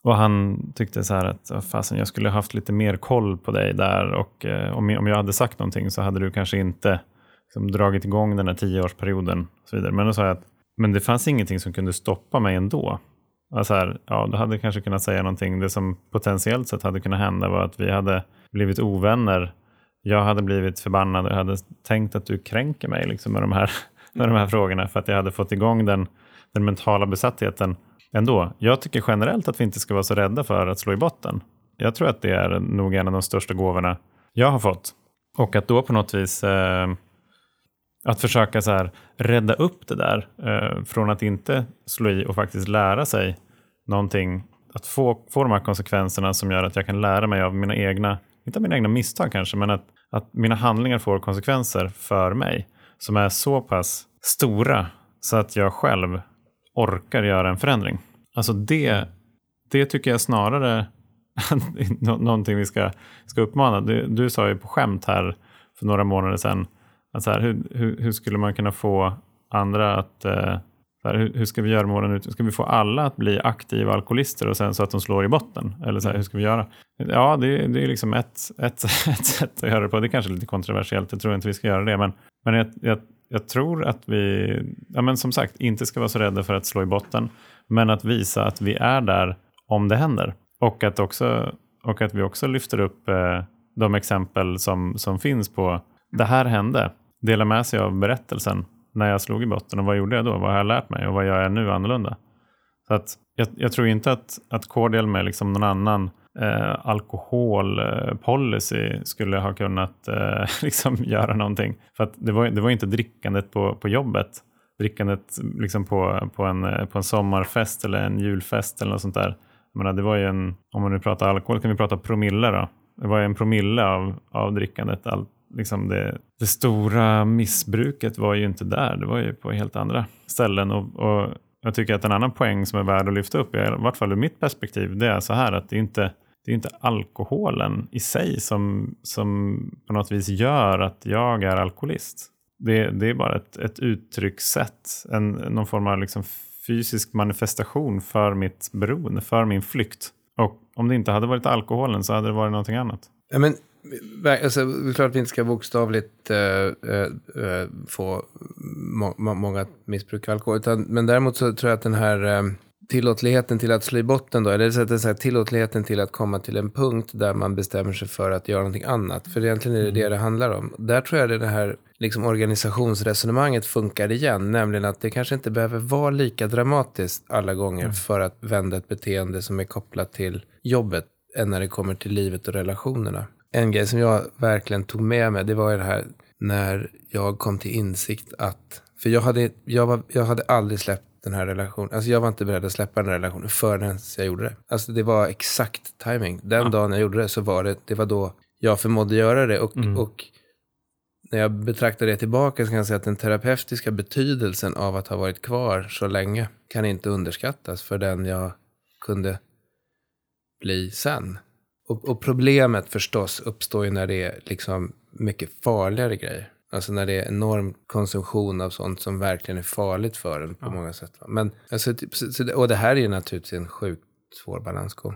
Och han tyckte så här att fasen, jag skulle haft lite mer koll på dig där och eh, om, om jag hade sagt någonting så hade du kanske inte liksom, dragit igång den här tioårsperioden. Och så vidare. Men då sa jag att men det fanns ingenting som kunde stoppa mig ändå. Alltså här, ja, du hade kanske kunnat säga någonting. Det som potentiellt sett hade kunnat hända var att vi hade blivit ovänner. Jag hade blivit förbannad och jag hade tänkt att du kränker mig liksom, med, de här, med de här frågorna för att jag hade fått igång den, den mentala besattheten ändå. Jag tycker generellt att vi inte ska vara så rädda för att slå i botten. Jag tror att det är nog en av de största gåvorna jag har fått. Och att då på något vis eh, att försöka så här, rädda upp det där eh, från att inte slå i och faktiskt lära sig någonting. Att få, få de här konsekvenserna som gör att jag kan lära mig av mina egna, inte av mina egna misstag kanske, men att, att mina handlingar får konsekvenser för mig som är så pass stora så att jag själv orkar göra en förändring. alltså det, det tycker jag snarare någonting vi ska, ska uppmana. Du, du sa ju på skämt här för några månader sedan att så här, hur, hur, hur skulle man kunna få andra att eh, här, hur, hur, ska vi göra målen ut? Ska vi få alla att bli aktiva alkoholister och sen så att de slår i botten? Eller så här, hur ska vi göra? Ja, det, det är liksom ett, ett, ett sätt att göra det på. Det är kanske är lite kontroversiellt, jag tror inte vi ska göra det. Men, men jag, jag, jag tror att vi, ja, men som sagt, inte ska vara så rädda för att slå i botten. Men att visa att vi är där om det händer. Och att, också, och att vi också lyfter upp eh, de exempel som, som finns på det här hände. Dela med sig av berättelsen när jag slog i botten och vad gjorde jag då? Vad har jag lärt mig och vad gör jag nu annorlunda? Så att jag, jag tror inte att, att Cordial med liksom någon annan eh, alkoholpolicy skulle ha kunnat eh, liksom göra någonting. För att det var, det var inte drickandet på, på jobbet. Drickandet liksom på, på, en, på en sommarfest eller en julfest eller något sånt där menar, det var ju en, om man nu pratar alkohol kan vi prata promille då. Det var ju en promille av, av drickandet. All, liksom det, det stora missbruket var ju inte där, det var ju på helt andra ställen. Och, och jag tycker att en annan poäng som är värd att lyfta upp, i vart fall ur mitt perspektiv, det är så här att det är inte det är inte alkoholen i sig som, som på något vis gör att jag är alkoholist. Det, det är bara ett, ett uttryckssätt, en, någon form av liksom fysisk manifestation för mitt beroende, för min flykt. Och om det inte hade varit alkoholen så hade det varit någonting annat. Ja, men, alltså, det är klart att vi inte ska bokstavligt äh, äh, få må många att missbruka alkohol. Utan, men däremot så tror jag att den här äh, tillåtligheten till att slå i botten då, eller så att säga, tillåtligheten till att komma till en punkt där man bestämmer sig för att göra någonting annat. För egentligen är det det mm. det handlar om. Där tror jag det här liksom organisationsresonemanget funkar igen, nämligen att det kanske inte behöver vara lika dramatiskt alla gånger mm. för att vända ett beteende som är kopplat till jobbet än när det kommer till livet och relationerna. En grej som jag verkligen tog med mig, det var ju det här när jag kom till insikt att, för jag hade, jag var, jag hade aldrig släppt den här relationen. Alltså jag var inte beredd att släppa den här relationen förrän jag gjorde det. Alltså det var exakt timing. Den ja. dagen jag gjorde det så var det, det var då jag förmådde göra det. Och, mm. och när jag betraktar det tillbaka så kan jag säga att den terapeutiska betydelsen av att ha varit kvar så länge kan inte underskattas för den jag kunde bli sen. Och, och problemet förstås uppstår ju när det är liksom mycket farligare grejer. Alltså när det är enorm konsumtion av sånt som verkligen är farligt för en på ja. många sätt. Men, alltså, typ, och det här är ju naturligtvis en sjukt svår balansgång.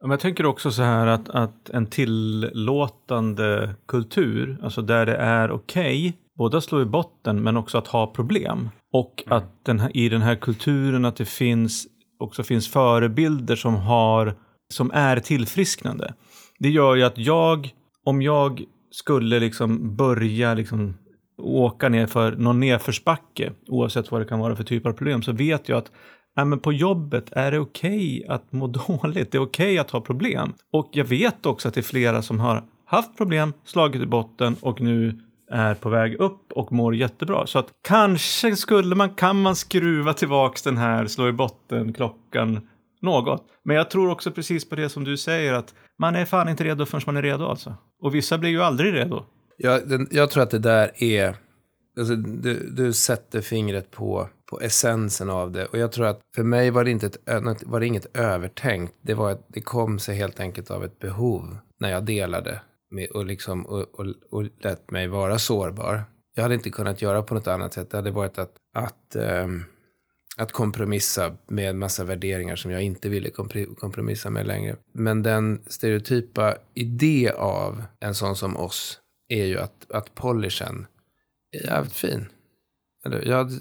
Men jag tänker också så här att, att en tillåtande kultur, alltså där det är okej, okay, både att slå i botten men också att ha problem. Och mm. att den här, i den här kulturen att det finns, också finns förebilder som, har, som är tillfrisknande. Det gör ju att jag, om jag skulle liksom börja liksom åka ner för någon nedförsbacke, oavsett vad det kan vara för typ av problem, så vet jag att Nej, men på jobbet är det okej okay att må dåligt, det är okej okay att ha problem. Och jag vet också att det är flera som har haft problem, slagit i botten och nu är på väg upp och mår jättebra. Så att kanske skulle man, kan man skruva tillbaks den här slå i botten klockan något. Men jag tror också precis på det som du säger att man är fan inte redo förrän man är redo alltså. Och vissa blir ju aldrig redo. Jag, den, jag tror att det där är, alltså, du, du sätter fingret på, på essensen av det. Och jag tror att för mig var det, inte ett, var det inget övertänkt. Det, var, det kom sig helt enkelt av ett behov när jag delade med, och, liksom, och, och, och lät mig vara sårbar. Jag hade inte kunnat göra på något annat sätt. Det hade varit att, att um, att kompromissa med en massa värderingar som jag inte ville kompromissa med längre. Men den stereotypa idé av en sån som oss är ju att, att polishen är jävligt fin. Eller, jag hade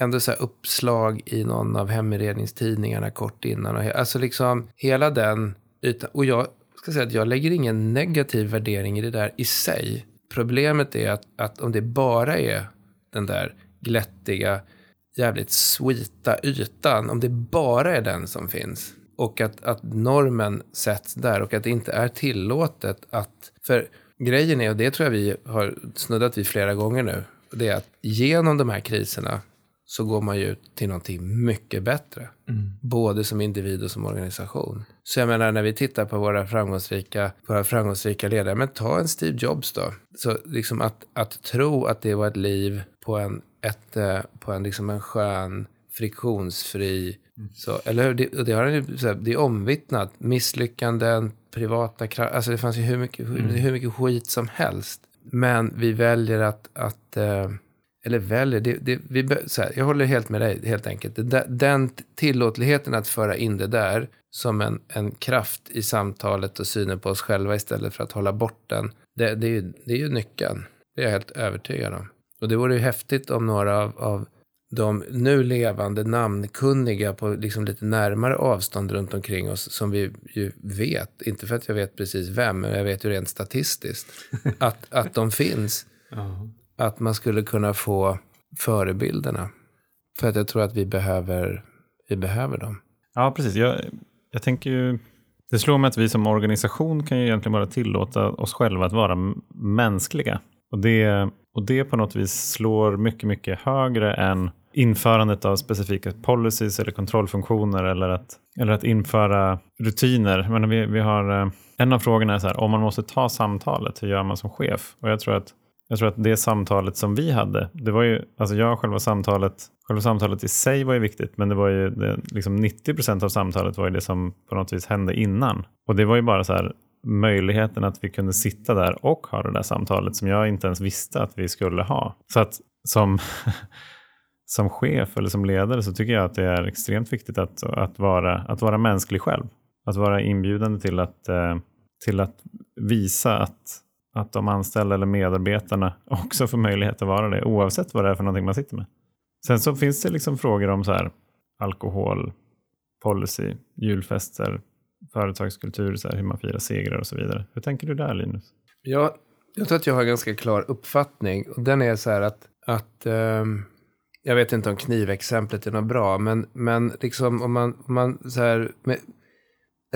ändå så uppslag i någon av heminredningstidningarna kort innan. Och, alltså liksom hela den ytan. Och jag ska säga att jag lägger ingen negativ värdering i det där i sig. Problemet är att, att om det bara är den där glättiga jävligt sweeta ytan, om det bara är den som finns och att, att normen sätts där och att det inte är tillåtet att... För grejen är, och det tror jag vi har snuddat vid flera gånger nu, det är att genom de här kriserna så går man ju ut till någonting mycket bättre. Mm. Både som individ och som organisation. Så jag menar, när vi tittar på våra framgångsrika, våra framgångsrika ledare, men ta en Steve Jobs då. Så liksom att, att tro att det var ett liv på en ett, eh, på en, liksom en skön, friktionsfri Så, eller hur? Det, det, har det är omvittnat. Misslyckanden, privata krafter. Alltså det fanns ju hur mycket, hur, hur mycket skit som helst. Men vi väljer att, att eh, eller väljer, det, det, vi, här, jag håller helt med dig helt enkelt. Den tillåtligheten att föra in det där som en, en kraft i samtalet och synen på oss själva istället för att hålla bort den. Det, det, är, ju, det är ju nyckeln. Det är jag helt övertygad om. Och det vore ju häftigt om några av, av de nu levande namnkunniga på liksom lite närmare avstånd runt omkring oss som vi ju vet, inte för att jag vet precis vem, men jag vet ju rent statistiskt, att, att de finns. Att man skulle kunna få förebilderna. För att jag tror att vi behöver, vi behöver dem. Ja, precis. Jag, jag tänker ju, det slår mig att vi som organisation kan ju egentligen bara tillåta oss själva att vara mänskliga. Och det, och det på något vis slår mycket, mycket högre än införandet av specifika policies eller kontrollfunktioner eller att, eller att införa rutiner. Men vi, vi har, eh, en av frågorna är så här, om man måste ta samtalet, hur gör man som chef? Och jag tror att jag tror att det samtalet som vi hade, det var ju, alltså jag själva samtalet, själva samtalet i sig var ju viktigt, men det var ju det, liksom 90 procent av samtalet var ju det som på något vis hände innan. Och det var ju bara så här möjligheten att vi kunde sitta där och ha det där samtalet som jag inte ens visste att vi skulle ha. Så att som, som chef eller som ledare så tycker jag att det är extremt viktigt att, att, vara, att vara mänsklig själv. Att vara inbjudande till att, eh, till att visa att att de anställda eller medarbetarna också får möjlighet att vara det, oavsett vad det är för någonting man sitter med. Sen så finns det liksom frågor om så här, alkohol, policy, julfester, företagskultur, så här, hur man firar segrar och så vidare. Hur tänker du där Linus? Ja, jag tror att jag har en ganska klar uppfattning. Och den är så här att, att um, jag vet inte om knivexemplet är något bra, men, men liksom om man, om man så här, med,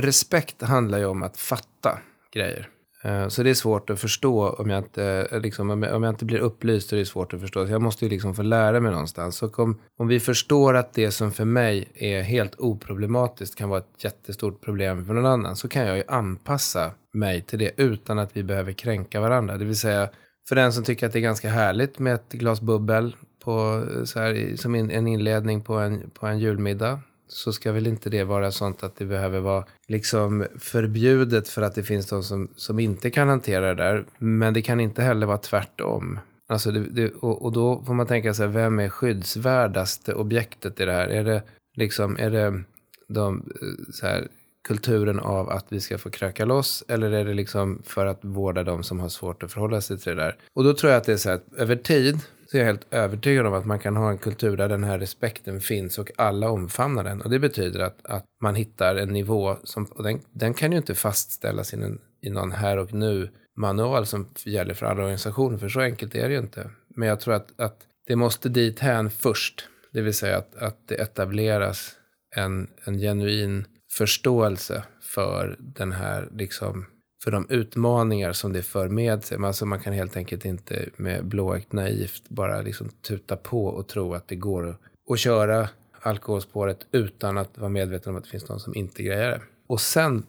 respekt handlar ju om att fatta grejer. Eh, så det är svårt att förstå om jag inte, eh, liksom, om jag, inte blir upplyst är det svårt att förstå. Så jag måste ju liksom få lära mig någonstans. Så om, om vi förstår att det som för mig är helt oproblematiskt kan vara ett jättestort problem för någon annan så kan jag ju anpassa mig till det utan att vi behöver kränka varandra. Det vill säga, för den som tycker att det är ganska härligt med ett glas bubbel på, eh, så här, som in, en inledning på en, på en julmiddag så ska väl inte det vara sånt att det behöver vara liksom förbjudet för att det finns de som, som inte kan hantera det där. Men det kan inte heller vara tvärtom. Alltså det, det, och, och då får man tänka sig, vem är skyddsvärdaste objektet i det här? Är det liksom, är det de, eh, så här, kulturen av att vi ska få kröka loss eller är det liksom för att vårda de som har svårt att förhålla sig till det där? Och då tror jag att det är så här att över tid är jag helt övertygad om att man kan ha en kultur där den här respekten finns och alla omfamnar den. Och det betyder att, att man hittar en nivå som, och den, den kan ju inte fastställas i, en, i någon här och nu manual som gäller för alla organisationer, för så enkelt är det ju inte. Men jag tror att, att det måste dit hän först, det vill säga att, att det etableras en, en genuin förståelse för den här, liksom, för de utmaningar som det för med sig. Alltså man kan helt enkelt inte med blåögt naivt bara liksom tuta på och tro att det går att, att köra alkoholspåret utan att vara medveten om att det finns någon som inte grejer det. Och sen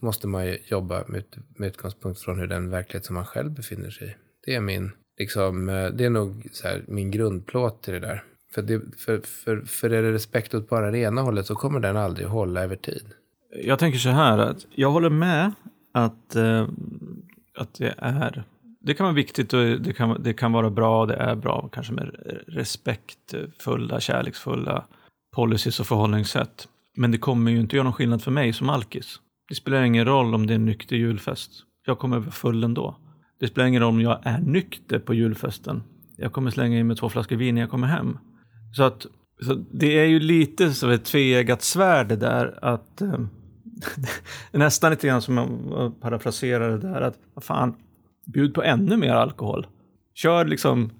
måste man ju jobba med, med utgångspunkt från hur den verklighet som man själv befinner sig i. Det är min, liksom, eh, det är nog så här, min grundplåt till det där. För, det, för, för, för är det respekt åt bara det ena hållet så kommer den aldrig hålla över tid. Jag tänker så här att jag håller med att, eh, att det är det kan vara viktigt och det kan, det kan vara bra, det är bra, kanske med respektfulla, kärleksfulla policies och förhållningssätt. Men det kommer ju inte göra någon skillnad för mig som alkis. Det spelar ingen roll om det är en nykter julfest. Jag kommer vara full ändå. Det spelar ingen roll om jag är nykter på julfesten. Jag kommer slänga in mig två flaskor vin när jag kommer hem. Så att så det är ju lite som ett tveeggat svärd det där att eh, nästan lite grann som jag parafraserar det där att vad fan, bjud på ännu mer alkohol. Kör liksom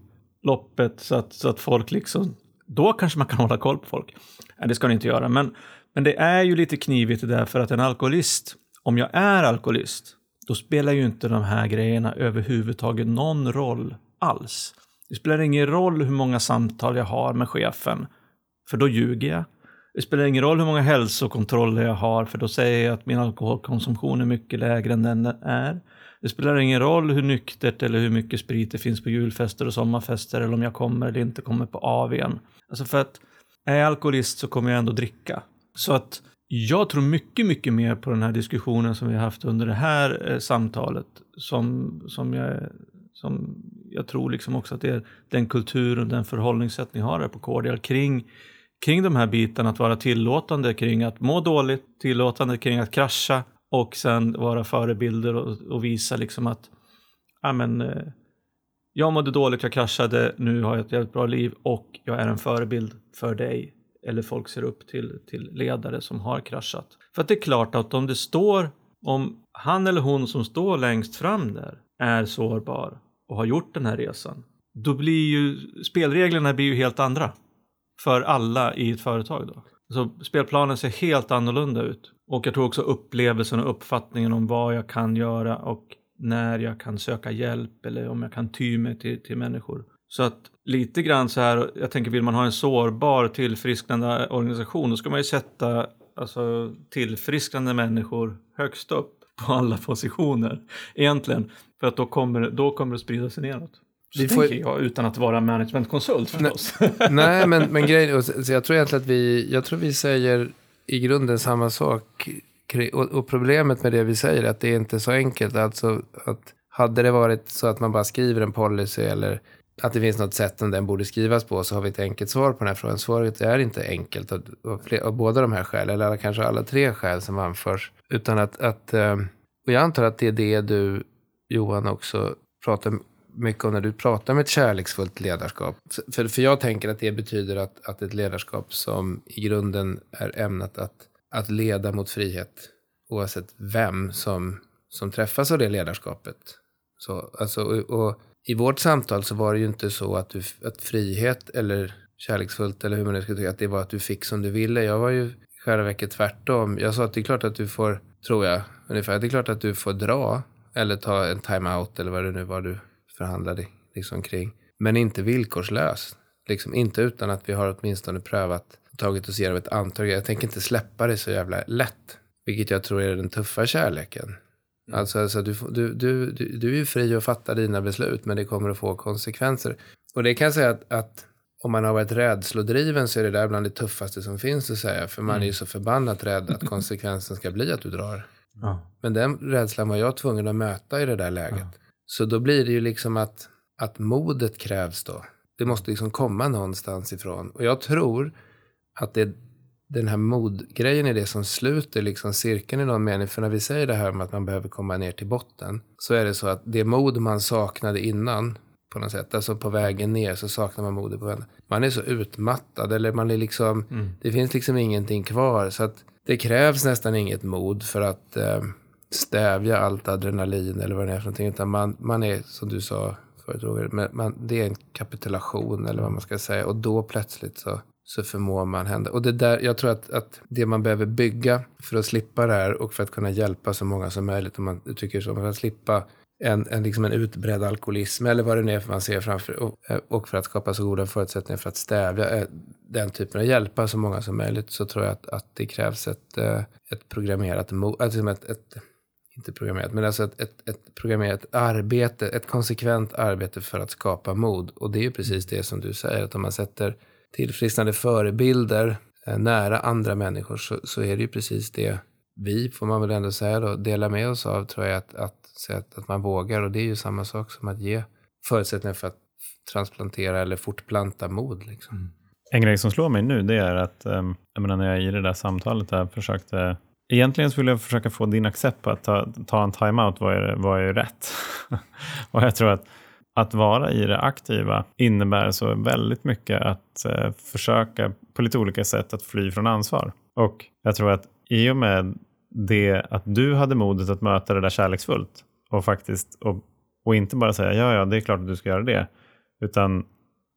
loppet så att, så att folk liksom, då kanske man kan hålla koll på folk. Nej, det ska ni inte göra, men, men det är ju lite knivigt det där för att en alkoholist, om jag är alkoholist, då spelar ju inte de här grejerna överhuvudtaget någon roll alls. Det spelar ingen roll hur många samtal jag har med chefen, för då ljuger jag. Det spelar ingen roll hur många hälsokontroller jag har, för då säger jag att min alkoholkonsumtion är mycket lägre än den är. Det spelar ingen roll hur nyktert eller hur mycket sprit det finns på julfester och sommarfester eller om jag kommer eller inte kommer på AWn. Alltså för att är jag alkoholist så kommer jag ändå dricka. Så att jag tror mycket, mycket mer på den här diskussionen som vi har haft under det här eh, samtalet. Som, som, jag, som jag tror liksom också att det är den kulturen, den förhållningssätt ni har här på Cordial kring, kring de här bitarna. Att vara tillåtande kring att må dåligt, tillåtande kring att krascha och sen vara förebilder och, och visa liksom att ja, men, eh, jag mådde dåligt, jag kraschade, nu har jag ett jävligt bra liv och jag är en förebild för dig. Eller folk ser upp till, till ledare som har kraschat. För att det är klart att om det står, om han eller hon som står längst fram där är sårbar och har gjort den här resan, då blir ju spelreglerna blir ju helt andra för alla i ett företag då. Så spelplanen ser helt annorlunda ut. Och jag tror också upplevelsen och uppfattningen om vad jag kan göra och när jag kan söka hjälp eller om jag kan ty mig till, till människor. Så att lite grann så här, jag tänker vill man ha en sårbar tillfrisknande organisation då ska man ju sätta alltså, tillfrisknande människor högst upp på alla positioner egentligen. För att då kommer, då kommer det sprida sig neråt. Vi får- tänker jag utan att vara managementkonsult förstås. Nej, men, men grejen, så jag tror egentligen att vi, jag tror vi säger i grunden samma sak. Och, och problemet med det vi säger är att det är inte så enkelt. Alltså att hade det varit så att man bara skriver en policy eller att det finns något sätt som den borde skrivas på så har vi ett enkelt svar på den här frågan. Svaret är inte enkelt av, av, fler, av båda de här skälen, eller kanske alla tre skäl som anförs. Utan att, att eh, och jag antar att det är det du, Johan, också pratar mycket om när du pratar om ett kärleksfullt ledarskap. För, för jag tänker att det betyder att, att ett ledarskap som i grunden är ämnat att, att leda mot frihet, oavsett vem som, som träffas av det ledarskapet. Så, alltså, och, och i vårt samtal så var det ju inte så att, du, att frihet eller kärleksfullt eller hur man nu ska tycka, att det var att du fick som du ville. Jag var ju i själva verket tvärtom. Jag sa att det är klart att du får, tror jag, ungefär, det är klart att du får dra eller ta en time-out eller vad det nu var du förhandlade liksom kring. Men inte villkorslöst. Liksom inte utan att vi har åtminstone prövat tagit oss igenom ett antal. Jag tänker inte släppa det så jävla lätt. Vilket jag tror är den tuffa kärleken. Alltså, alltså du, du, du, du, är ju fri att fatta dina beslut, men det kommer att få konsekvenser. Och det kan jag säga att, att om man har varit rädslodriven så är det där bland det tuffaste som finns att säga. För man är ju så förbannat rädd att konsekvensen ska bli att du drar. Ja. Men den rädslan var jag tvungen att möta i det där läget. Så då blir det ju liksom att, att modet krävs då. Det måste liksom komma någonstans ifrån. Och jag tror att det den här modgrejen är det som sluter liksom cirkeln i någon mening. För när vi säger det här om att man behöver komma ner till botten så är det så att det mod man saknade innan på något sätt, alltså på vägen ner så saknar man modet på vägen. Man är så utmattad eller man är liksom, det finns liksom ingenting kvar. Så att det krävs nästan inget mod för att eh, stävja allt adrenalin eller vad det är för någonting. Utan man, man är, som du sa förut Roger, men man, det är en kapitulation eller vad man ska säga. Och då plötsligt så, så förmår man hända. Och det där, jag tror att, att det man behöver bygga för att slippa det här och för att kunna hjälpa så många som möjligt, om man tycker så, för att slippa en, en, liksom en utbredd alkoholism eller vad det nu är för man ser framför och, och för att skapa så goda förutsättningar för att stävja eh, den typen av hjälpa så många som möjligt så tror jag att, att det krävs ett, eh, ett programmerat mod, alltså ett, ett, inte programmerat, men alltså ett, ett, ett programmerat arbete, ett konsekvent arbete för att skapa mod. Och det är ju precis det som du säger, att om man sätter tillfrisknande förebilder eh, nära andra människor så, så är det ju precis det vi, får man väl ändå säga då, delar med oss av, tror jag, att, att, att, att man vågar. Och det är ju samma sak som att ge förutsättningar för att transplantera eller fortplanta mod. Liksom. Mm. En grej som slår mig nu det är att ehm, jag menar, när jag i det där samtalet där försökte Egentligen skulle jag försöka få din accept på att ta, ta en timeout var ju, var ju rätt. och jag tror att att vara i det aktiva innebär så väldigt mycket att eh, försöka på lite olika sätt att fly från ansvar. Och jag tror att i och med det att du hade modet att möta det där kärleksfullt och faktiskt och, och inte bara säga ja, ja, det är klart att du ska göra det, utan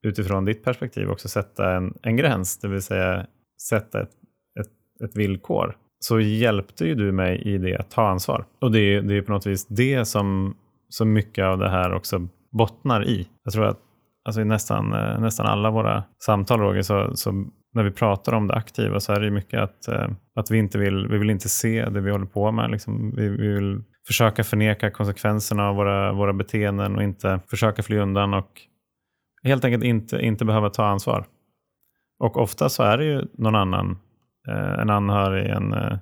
utifrån ditt perspektiv också sätta en, en gräns, det vill säga sätta ett, ett, ett villkor, så hjälpte ju du mig i det att ta ansvar. Och det är, det är på något vis det som, som mycket av det här också bottnar i. Jag tror att alltså i nästan, eh, nästan alla våra samtal, Roger, så, så när vi pratar om det aktiva så är det ju mycket att, eh, att vi inte vill, vi vill inte se det vi håller på med. Liksom. Vi, vi vill försöka förneka konsekvenserna av våra, våra beteenden och inte försöka fly undan och helt enkelt inte, inte behöva ta ansvar. Och ofta så är det ju någon annan Eh, en anhörig, en, eh,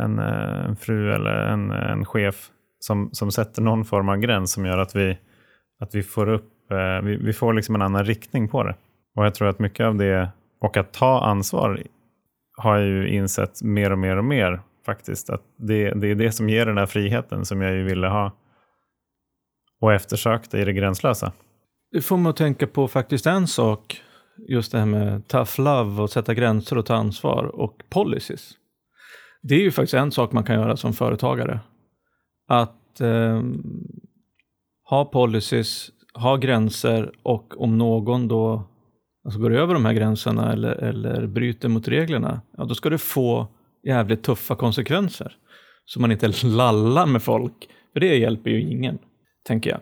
en, eh, en fru eller en, en chef som, som sätter någon form av gräns som gör att vi, att vi får upp, eh, vi, vi får liksom en annan riktning på det. Och jag tror att mycket av det, och att ta ansvar, har jag ju insett mer och mer och mer faktiskt. Att det, det är det som ger den här friheten som jag ju ville ha och eftersökte i det gränslösa. Det får mig att tänka på faktiskt en sak. Just det här med tough love och sätta gränser och ta ansvar och policies. Det är ju faktiskt en sak man kan göra som företagare. Att eh, ha policies, ha gränser och om någon då alltså går över de här gränserna eller, eller bryter mot reglerna, ja då ska det få jävligt tuffa konsekvenser. Så man inte lallar med folk, för det hjälper ju ingen, tänker jag.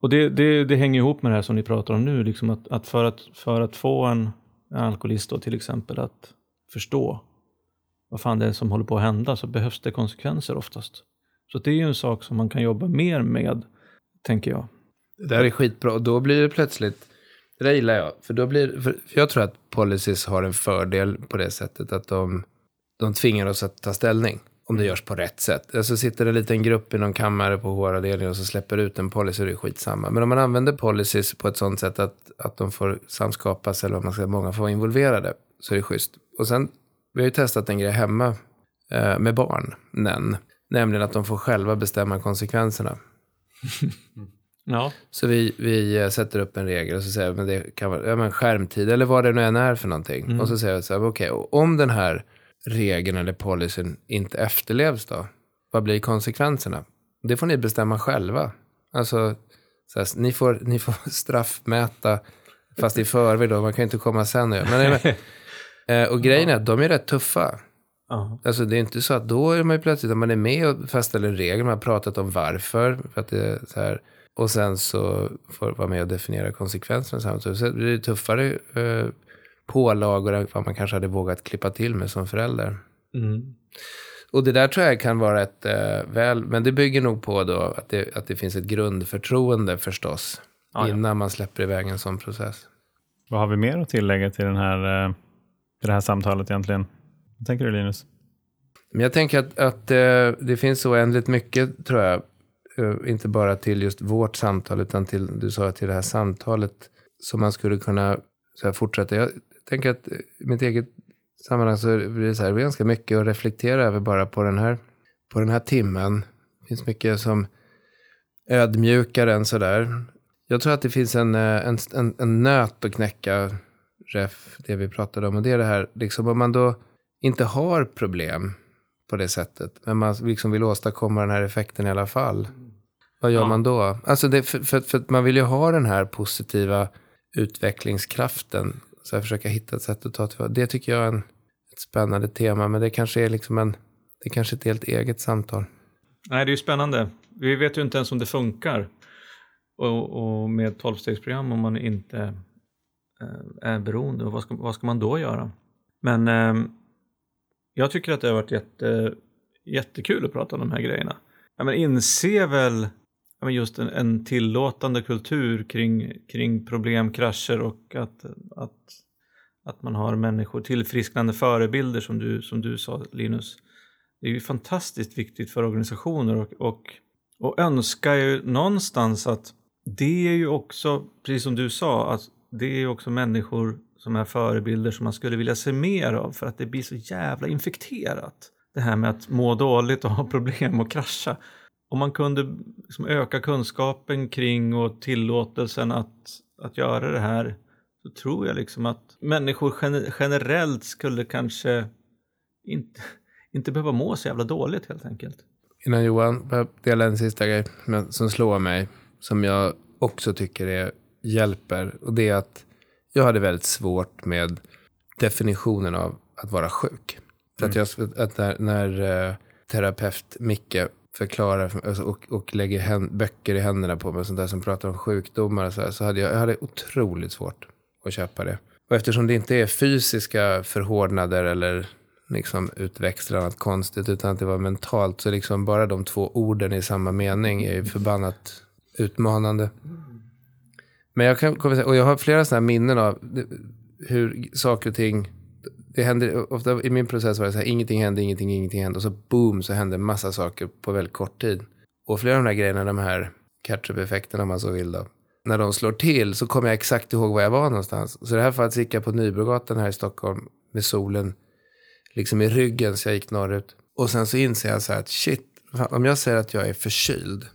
Och det, det, det hänger ihop med det här som ni pratar om nu, liksom att, att, för, att för att få en, en alkoholist då, till exempel att förstå vad fan det är som håller på att hända så behövs det konsekvenser oftast. Så det är ju en sak som man kan jobba mer med, tänker jag. Det där är skitbra och då blir det plötsligt, det där gillar jag, för då blir, för jag tror att policies har en fördel på det sättet att de, de tvingar oss att ta ställning om det görs på rätt sätt. Alltså sitter det en liten grupp i någon kammare på HR-avdelningen och så släpper ut en policy, det är skitsamma. Men om man använder policies på ett sånt sätt att, att de får samskapas eller vad man ska många får vara involverade, så är det schysst. Och sen, vi har ju testat en grej hemma eh, med barnen, nämligen att de får själva bestämma konsekvenserna. Ja. Så vi, vi eh, sätter upp en regel och så säger vi, men det kan vara ja, men skärmtid eller vad det nu än är för någonting. Mm. Och så säger vi så här, okej, och om den här regeln eller policyn inte efterlevs då? Vad blir konsekvenserna? Det får ni bestämma själva. Alltså, så här, ni, får, ni får straffmäta, fast i förväg då, man kan ju inte komma sen göra. Men, eh, och grejen är att de är rätt tuffa. Ja. Alltså det är inte så att då är man ju plötsligt, man är med och fastställer regel, man har pratat om varför, för att det är så här, och sen så får vara med och definiera konsekvenserna samtidigt. Så blir det tuffare eh, pålagor än vad man kanske hade vågat klippa till med som förälder. Mm. Och det där tror jag kan vara ett eh, väl, men det bygger nog på då att det, att det finns ett grundförtroende förstås. Ja, ja. Innan man släpper iväg en sån process. Vad har vi mer att tillägga till, den här, eh, till det här samtalet egentligen? Vad tänker du Linus? Men jag tänker att, att eh, det finns så oändligt mycket, tror jag, eh, inte bara till just vårt samtal, utan till, du sa, till det här samtalet som man skulle kunna så här, fortsätta. Jag tänker att i mitt eget sammanhang så blir det så här, det är ganska mycket att reflektera över bara på den här, på den här timmen. Det finns mycket som ödmjukar än sådär. Jag tror att det finns en, eh, en, en, en nöt att knäcka, ref, det vi pratade om. Och det är det här, liksom om man då inte har problem på det sättet, men man liksom vill åstadkomma den här effekten i alla fall. Vad gör Ja. man då? Alltså det, för, för, för man vill ju ha den här positiva utvecklingskraften. Så här, försöka hitta ett sätt att ta tillvara. Det tycker jag är en, ett spännande tema, men det kanske är liksom en, det kanske är ett helt eget samtal. Nej, det är ju spännande. Vi vet ju inte ens om det funkar. Och, och med tolvstegsprogram om man inte eh, är beroende, och vad ska, vad ska man då göra? Men eh, jag tycker att det har varit jätte, jättekul att prata om de här grejerna. Ja, men inse väl men just en, en tillåtande kultur kring, kring problem, krascher och att, att, att man har människor, tillfrisknande förebilder som du, som du sa Linus. Det är ju fantastiskt viktigt för organisationer och, och, och önskar ju någonstans att det är ju också, precis som du sa, att det är ju också människor som är förebilder som man skulle vilja se mer av för att det blir så jävla infekterat. Det här med att må dåligt och ha problem och krascha. Om man kunde liksom öka kunskapen kring och tillåtelsen att, att göra det här så tror jag liksom att människor gener- generellt skulle kanske inte, inte behöva må så jävla dåligt helt enkelt. Innan Johan, jag dela en sista grej som slår mig, som jag också tycker är, hjälper. Och det är att jag hade väldigt svårt med definitionen av att vara sjuk. För att, jag, att när, när eh, terapeut Micke förklarar alltså, och, och lägger hän, böcker i händerna på mig, sånt där som pratar om sjukdomar och så, här, så hade jag, jag hade otroligt svårt att köpa det. Och eftersom det inte är fysiska förhårdnader eller liksom eller något konstigt, utan att det var mentalt, så liksom bara de två orden i samma mening är ju förbannat utmanande. Men jag kan och jag har flera sådana här minnen av hur saker och ting, det händer, ofta i min process var det så här, ingenting hände, ingenting, ingenting hände. Och så boom, så hände massa saker på väldigt kort tid. Och flera av de här grejerna, de här catch-up-effekterna om man så vill då. När de slår till så kommer jag exakt ihåg var jag var någonstans. Så i det här fallet så gick jag på Nybrogatan här i Stockholm med solen liksom i ryggen så jag gick norrut. Och sen så inser jag så här att shit, om jag säger att jag är förkyld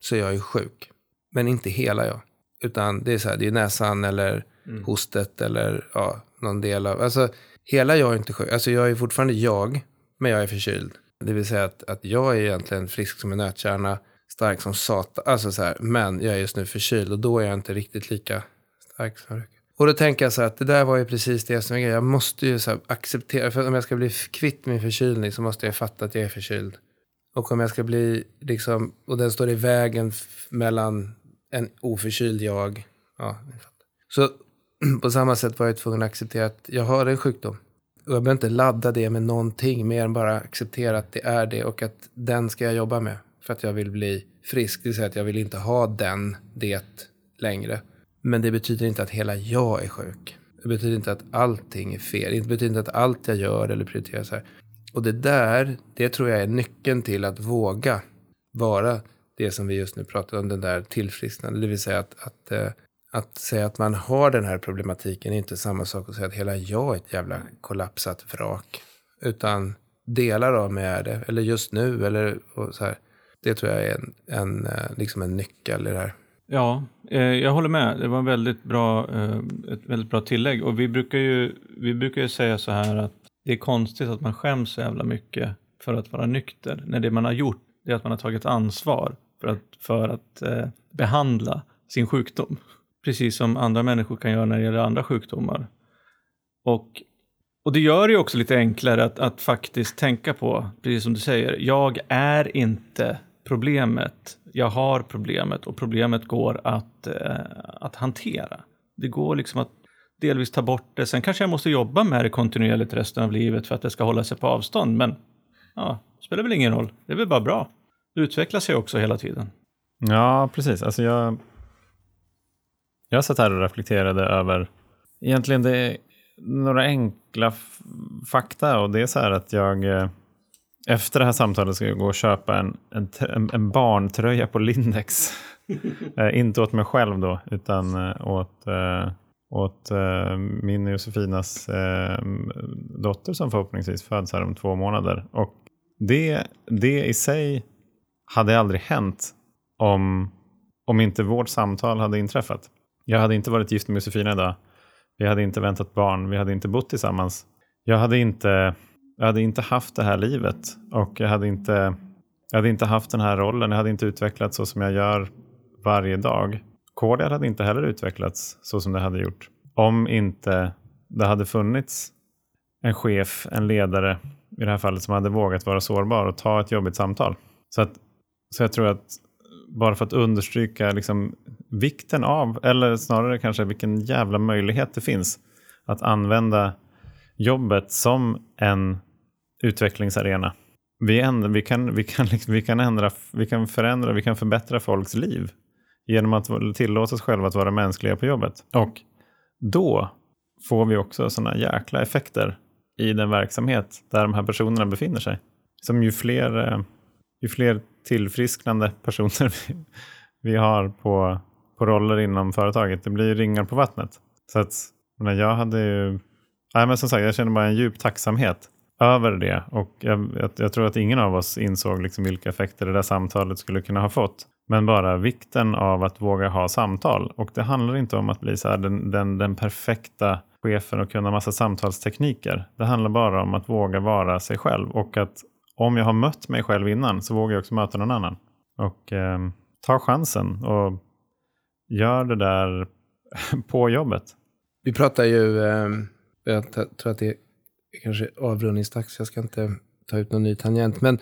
så är jag ju sjuk. Men inte hela jag. Utan det är så här, det är näsan eller mm. hostet eller ja, någon del av, alltså hela jag är inte sjuk. Alltså jag är fortfarande jag, men jag är förkyld. Det vill säga att, att jag är egentligen frisk som en nötkärna, stark som satan, alltså så här, men jag är just nu förkyld och då är jag inte riktigt lika stark som jag och då tänker jag så här att det där var ju precis det som är grejen. Jag måste ju så acceptera, för om jag ska bli kvitt min förkylning så måste jag fatta att jag är förkyld. Och om jag ska bli, liksom, och den står i vägen mellan en oförkyld jag. Ja, så på samma sätt var jag tvungen att acceptera att jag har en sjukdom. Och jag behöver inte ladda det med någonting mer än bara acceptera att det är det och att den ska jag jobba med. För att jag vill bli frisk, det vill säga att jag vill inte ha den, det längre. Men det betyder inte att hela jag är sjuk. Det betyder inte att allting är fel. Det betyder inte att allt jag gör eller prioriterar så här. Och det där, det tror jag är nyckeln till att våga vara det som vi just nu pratar om, den där tillfrisknande. Det vill säga att, att, eh, att säga att man har den här problematiken är inte samma sak att säga att hela jag är ett jävla kollapsat vrak. Utan delar av mig är det, eller just nu, eller så här. Det tror jag är en, en, eh, liksom en nyckel i det här. Ja, eh, jag håller med. Det var en väldigt bra, eh, ett väldigt bra tillägg. Och vi brukar, ju, vi brukar ju säga så här att det är konstigt att man skäms så jävla mycket för att vara nykter. När det man har gjort är att man har tagit ansvar för att, för att eh, behandla sin sjukdom. Precis som andra människor kan göra när det gäller andra sjukdomar. Och, och det gör det ju också lite enklare att, att faktiskt tänka på, precis som du säger, jag är inte problemet. Jag har problemet och problemet går att, eh, att hantera. Det går liksom att delvis ta bort det. Sen kanske jag måste jobba med det kontinuerligt resten av livet för att det ska hålla sig på avstånd. Men ja, det spelar väl ingen roll. Det är väl bara bra. Det utvecklar sig också hela tiden. Ja, precis. Alltså jag, jag satt här och reflekterade över egentligen det några enkla fakta och det är så här att jag eh, efter det här samtalet ska jag gå och köpa en, en, en barntröja på Lindex. eh, inte åt mig själv då, utan eh, åt, åt min och Josefinas dotter som förhoppningsvis föds här om två månader. Och det, det i sig hade aldrig hänt om, om inte vårt samtal hade inträffat. Jag hade inte varit gift med Josefina idag. Vi hade inte väntat barn. Vi hade inte bott tillsammans. Jag hade inte jag hade inte haft det här livet och jag hade inte, jag hade inte haft den här rollen. Jag hade inte utvecklats så som jag gör varje dag. Cordial hade inte heller utvecklats så som det hade gjort. Om inte det hade funnits en chef, en ledare i det här fallet som hade vågat vara sårbar och ta ett jobbigt samtal. Så, att, så jag tror att bara för att understryka liksom vikten av, eller snarare kanske vilken jävla möjlighet det finns att använda jobbet som en utvecklingsarena. Vi, ändra, vi, kan, vi, kan liksom, vi, kan ändra, vi kan förändra, vi kan förbättra folks liv genom att tillåta oss själva att vara mänskliga på jobbet. Och då får vi också sådana jäkla effekter i den verksamhet där de här personerna befinner sig. Som ju fler, eh, ju fler tillfrisknande personer vi, vi har på, på roller inom företaget, det blir ringar på vattnet. Så att, jag hade ju Nej, men som sagt, jag känner bara en djup tacksamhet över det. Och jag, jag, jag tror att ingen av oss insåg liksom vilka effekter det där samtalet skulle kunna ha fått. Men bara vikten av att våga ha samtal. Och det handlar inte om att bli så den, den, den perfekta chefen och kunna massa samtalstekniker. Det handlar bara om att våga vara sig själv. Och att om jag har mött mig själv innan så vågar jag också möta någon annan. Och eh, ta chansen och gör det där på jobbet. Vi pratar ju eh jag tror att det är kanske avrundningsdags, jag ska inte ta ut någon ny tangent. Men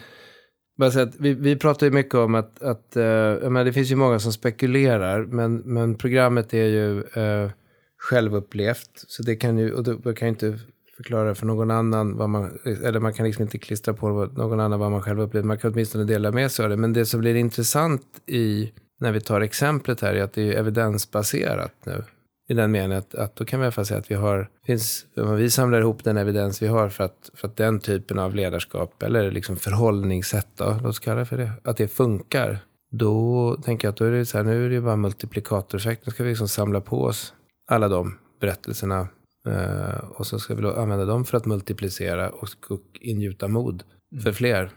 bara säga att vi, vi pratar ju mycket om att, att eh, menar, det finns ju många som spekulerar, men, men programmet är ju eh, självupplevt. Så det kan ju, och då kan ju inte förklara för någon annan vad man, eller man kan liksom inte klistra på någon annan vad man själv upplevt. Man kan åtminstone dela med sig av det. Men det som blir intressant i, när vi tar exemplet här, är att det är evidensbaserat nu. i den meningen att, att då kan vi i alla fall säga att vi har, finns, vi samlar ihop den evidens vi har för att, för att den typen av ledarskap eller liksom förhållningssätt, då, låt oss kalla det för det, att det funkar. Då tänker jag att då är det så här, nu är det bara multiplikatoreffekt. Nu ska vi liksom samla på oss alla de berättelserna och så ska vi då använda dem för att multiplicera och, och ingjuta mod för fler.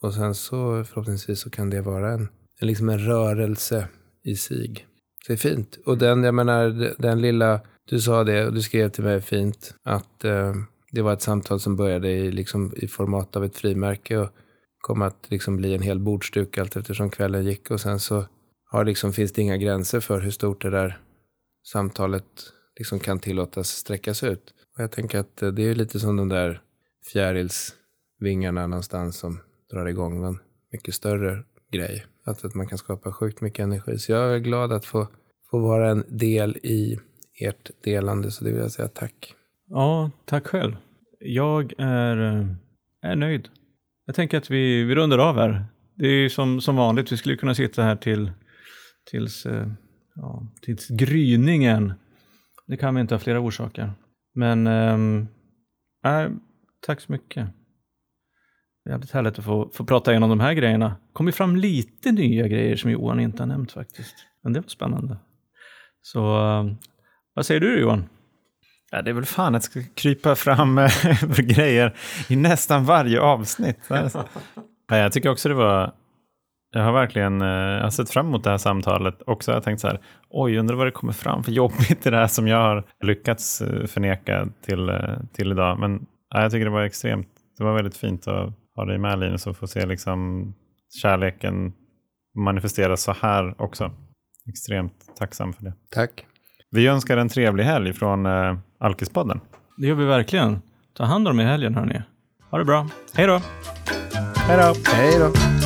Och sen så förhoppningsvis så kan det vara en, en, liksom en rörelse i sig. Så det är fint. Och den, jag menar, den lilla, du sa det och du skrev till mig fint att eh, det var ett samtal som började i, liksom, i format av ett frimärke och kom att liksom bli en hel bordsduk allt eftersom kvällen gick. Och sen så har liksom, finns det inga gränser för hur stort det där samtalet liksom kan tillåtas sträckas ut. Och jag tänker att eh, det är lite som de där fjärilsvingarna någonstans som drar igång en mycket större grej. Att, att man kan skapa sjukt mycket energi. Så jag är glad att få, få vara en del i ert delande. Så det vill jag säga tack. Ja, tack själv. Jag är, eh, är nöjd. Jag tänker att vi, vi rundar av här. Det är som, som vanligt, vi skulle kunna sitta här till, tills, eh, ja, tills gryningen. Det kan vi inte av flera orsaker. Men äh, tack så mycket. Det jävligt härligt att få, få prata igenom de här grejerna. kommer fram lite nya grejer som Johan inte har nämnt faktiskt. Men det var spännande. Så vad säger du Johan? Ja, det är väl fan att ska krypa fram eh, grejer i nästan varje avsnitt. ja, jag tycker också det var... Jag har verkligen jag har sett fram emot det här samtalet också. Jag har tänkt så här, oj, undrar vad det kommer fram för jobbigt det där som jag har lyckats eh, förneka till, eh, till idag. Men ja, jag tycker det var extremt, det var väldigt fint att ha dig med Linus och få se liksom kärleken manifesteras så här också. Extremt tacksam för det. Tack. Vi önskar en trevlig helg från uh, Alkispodden. Det gör vi verkligen. Ta hand om er i helgen hörni. Ha det bra. Hej då! Hej då! Hej då!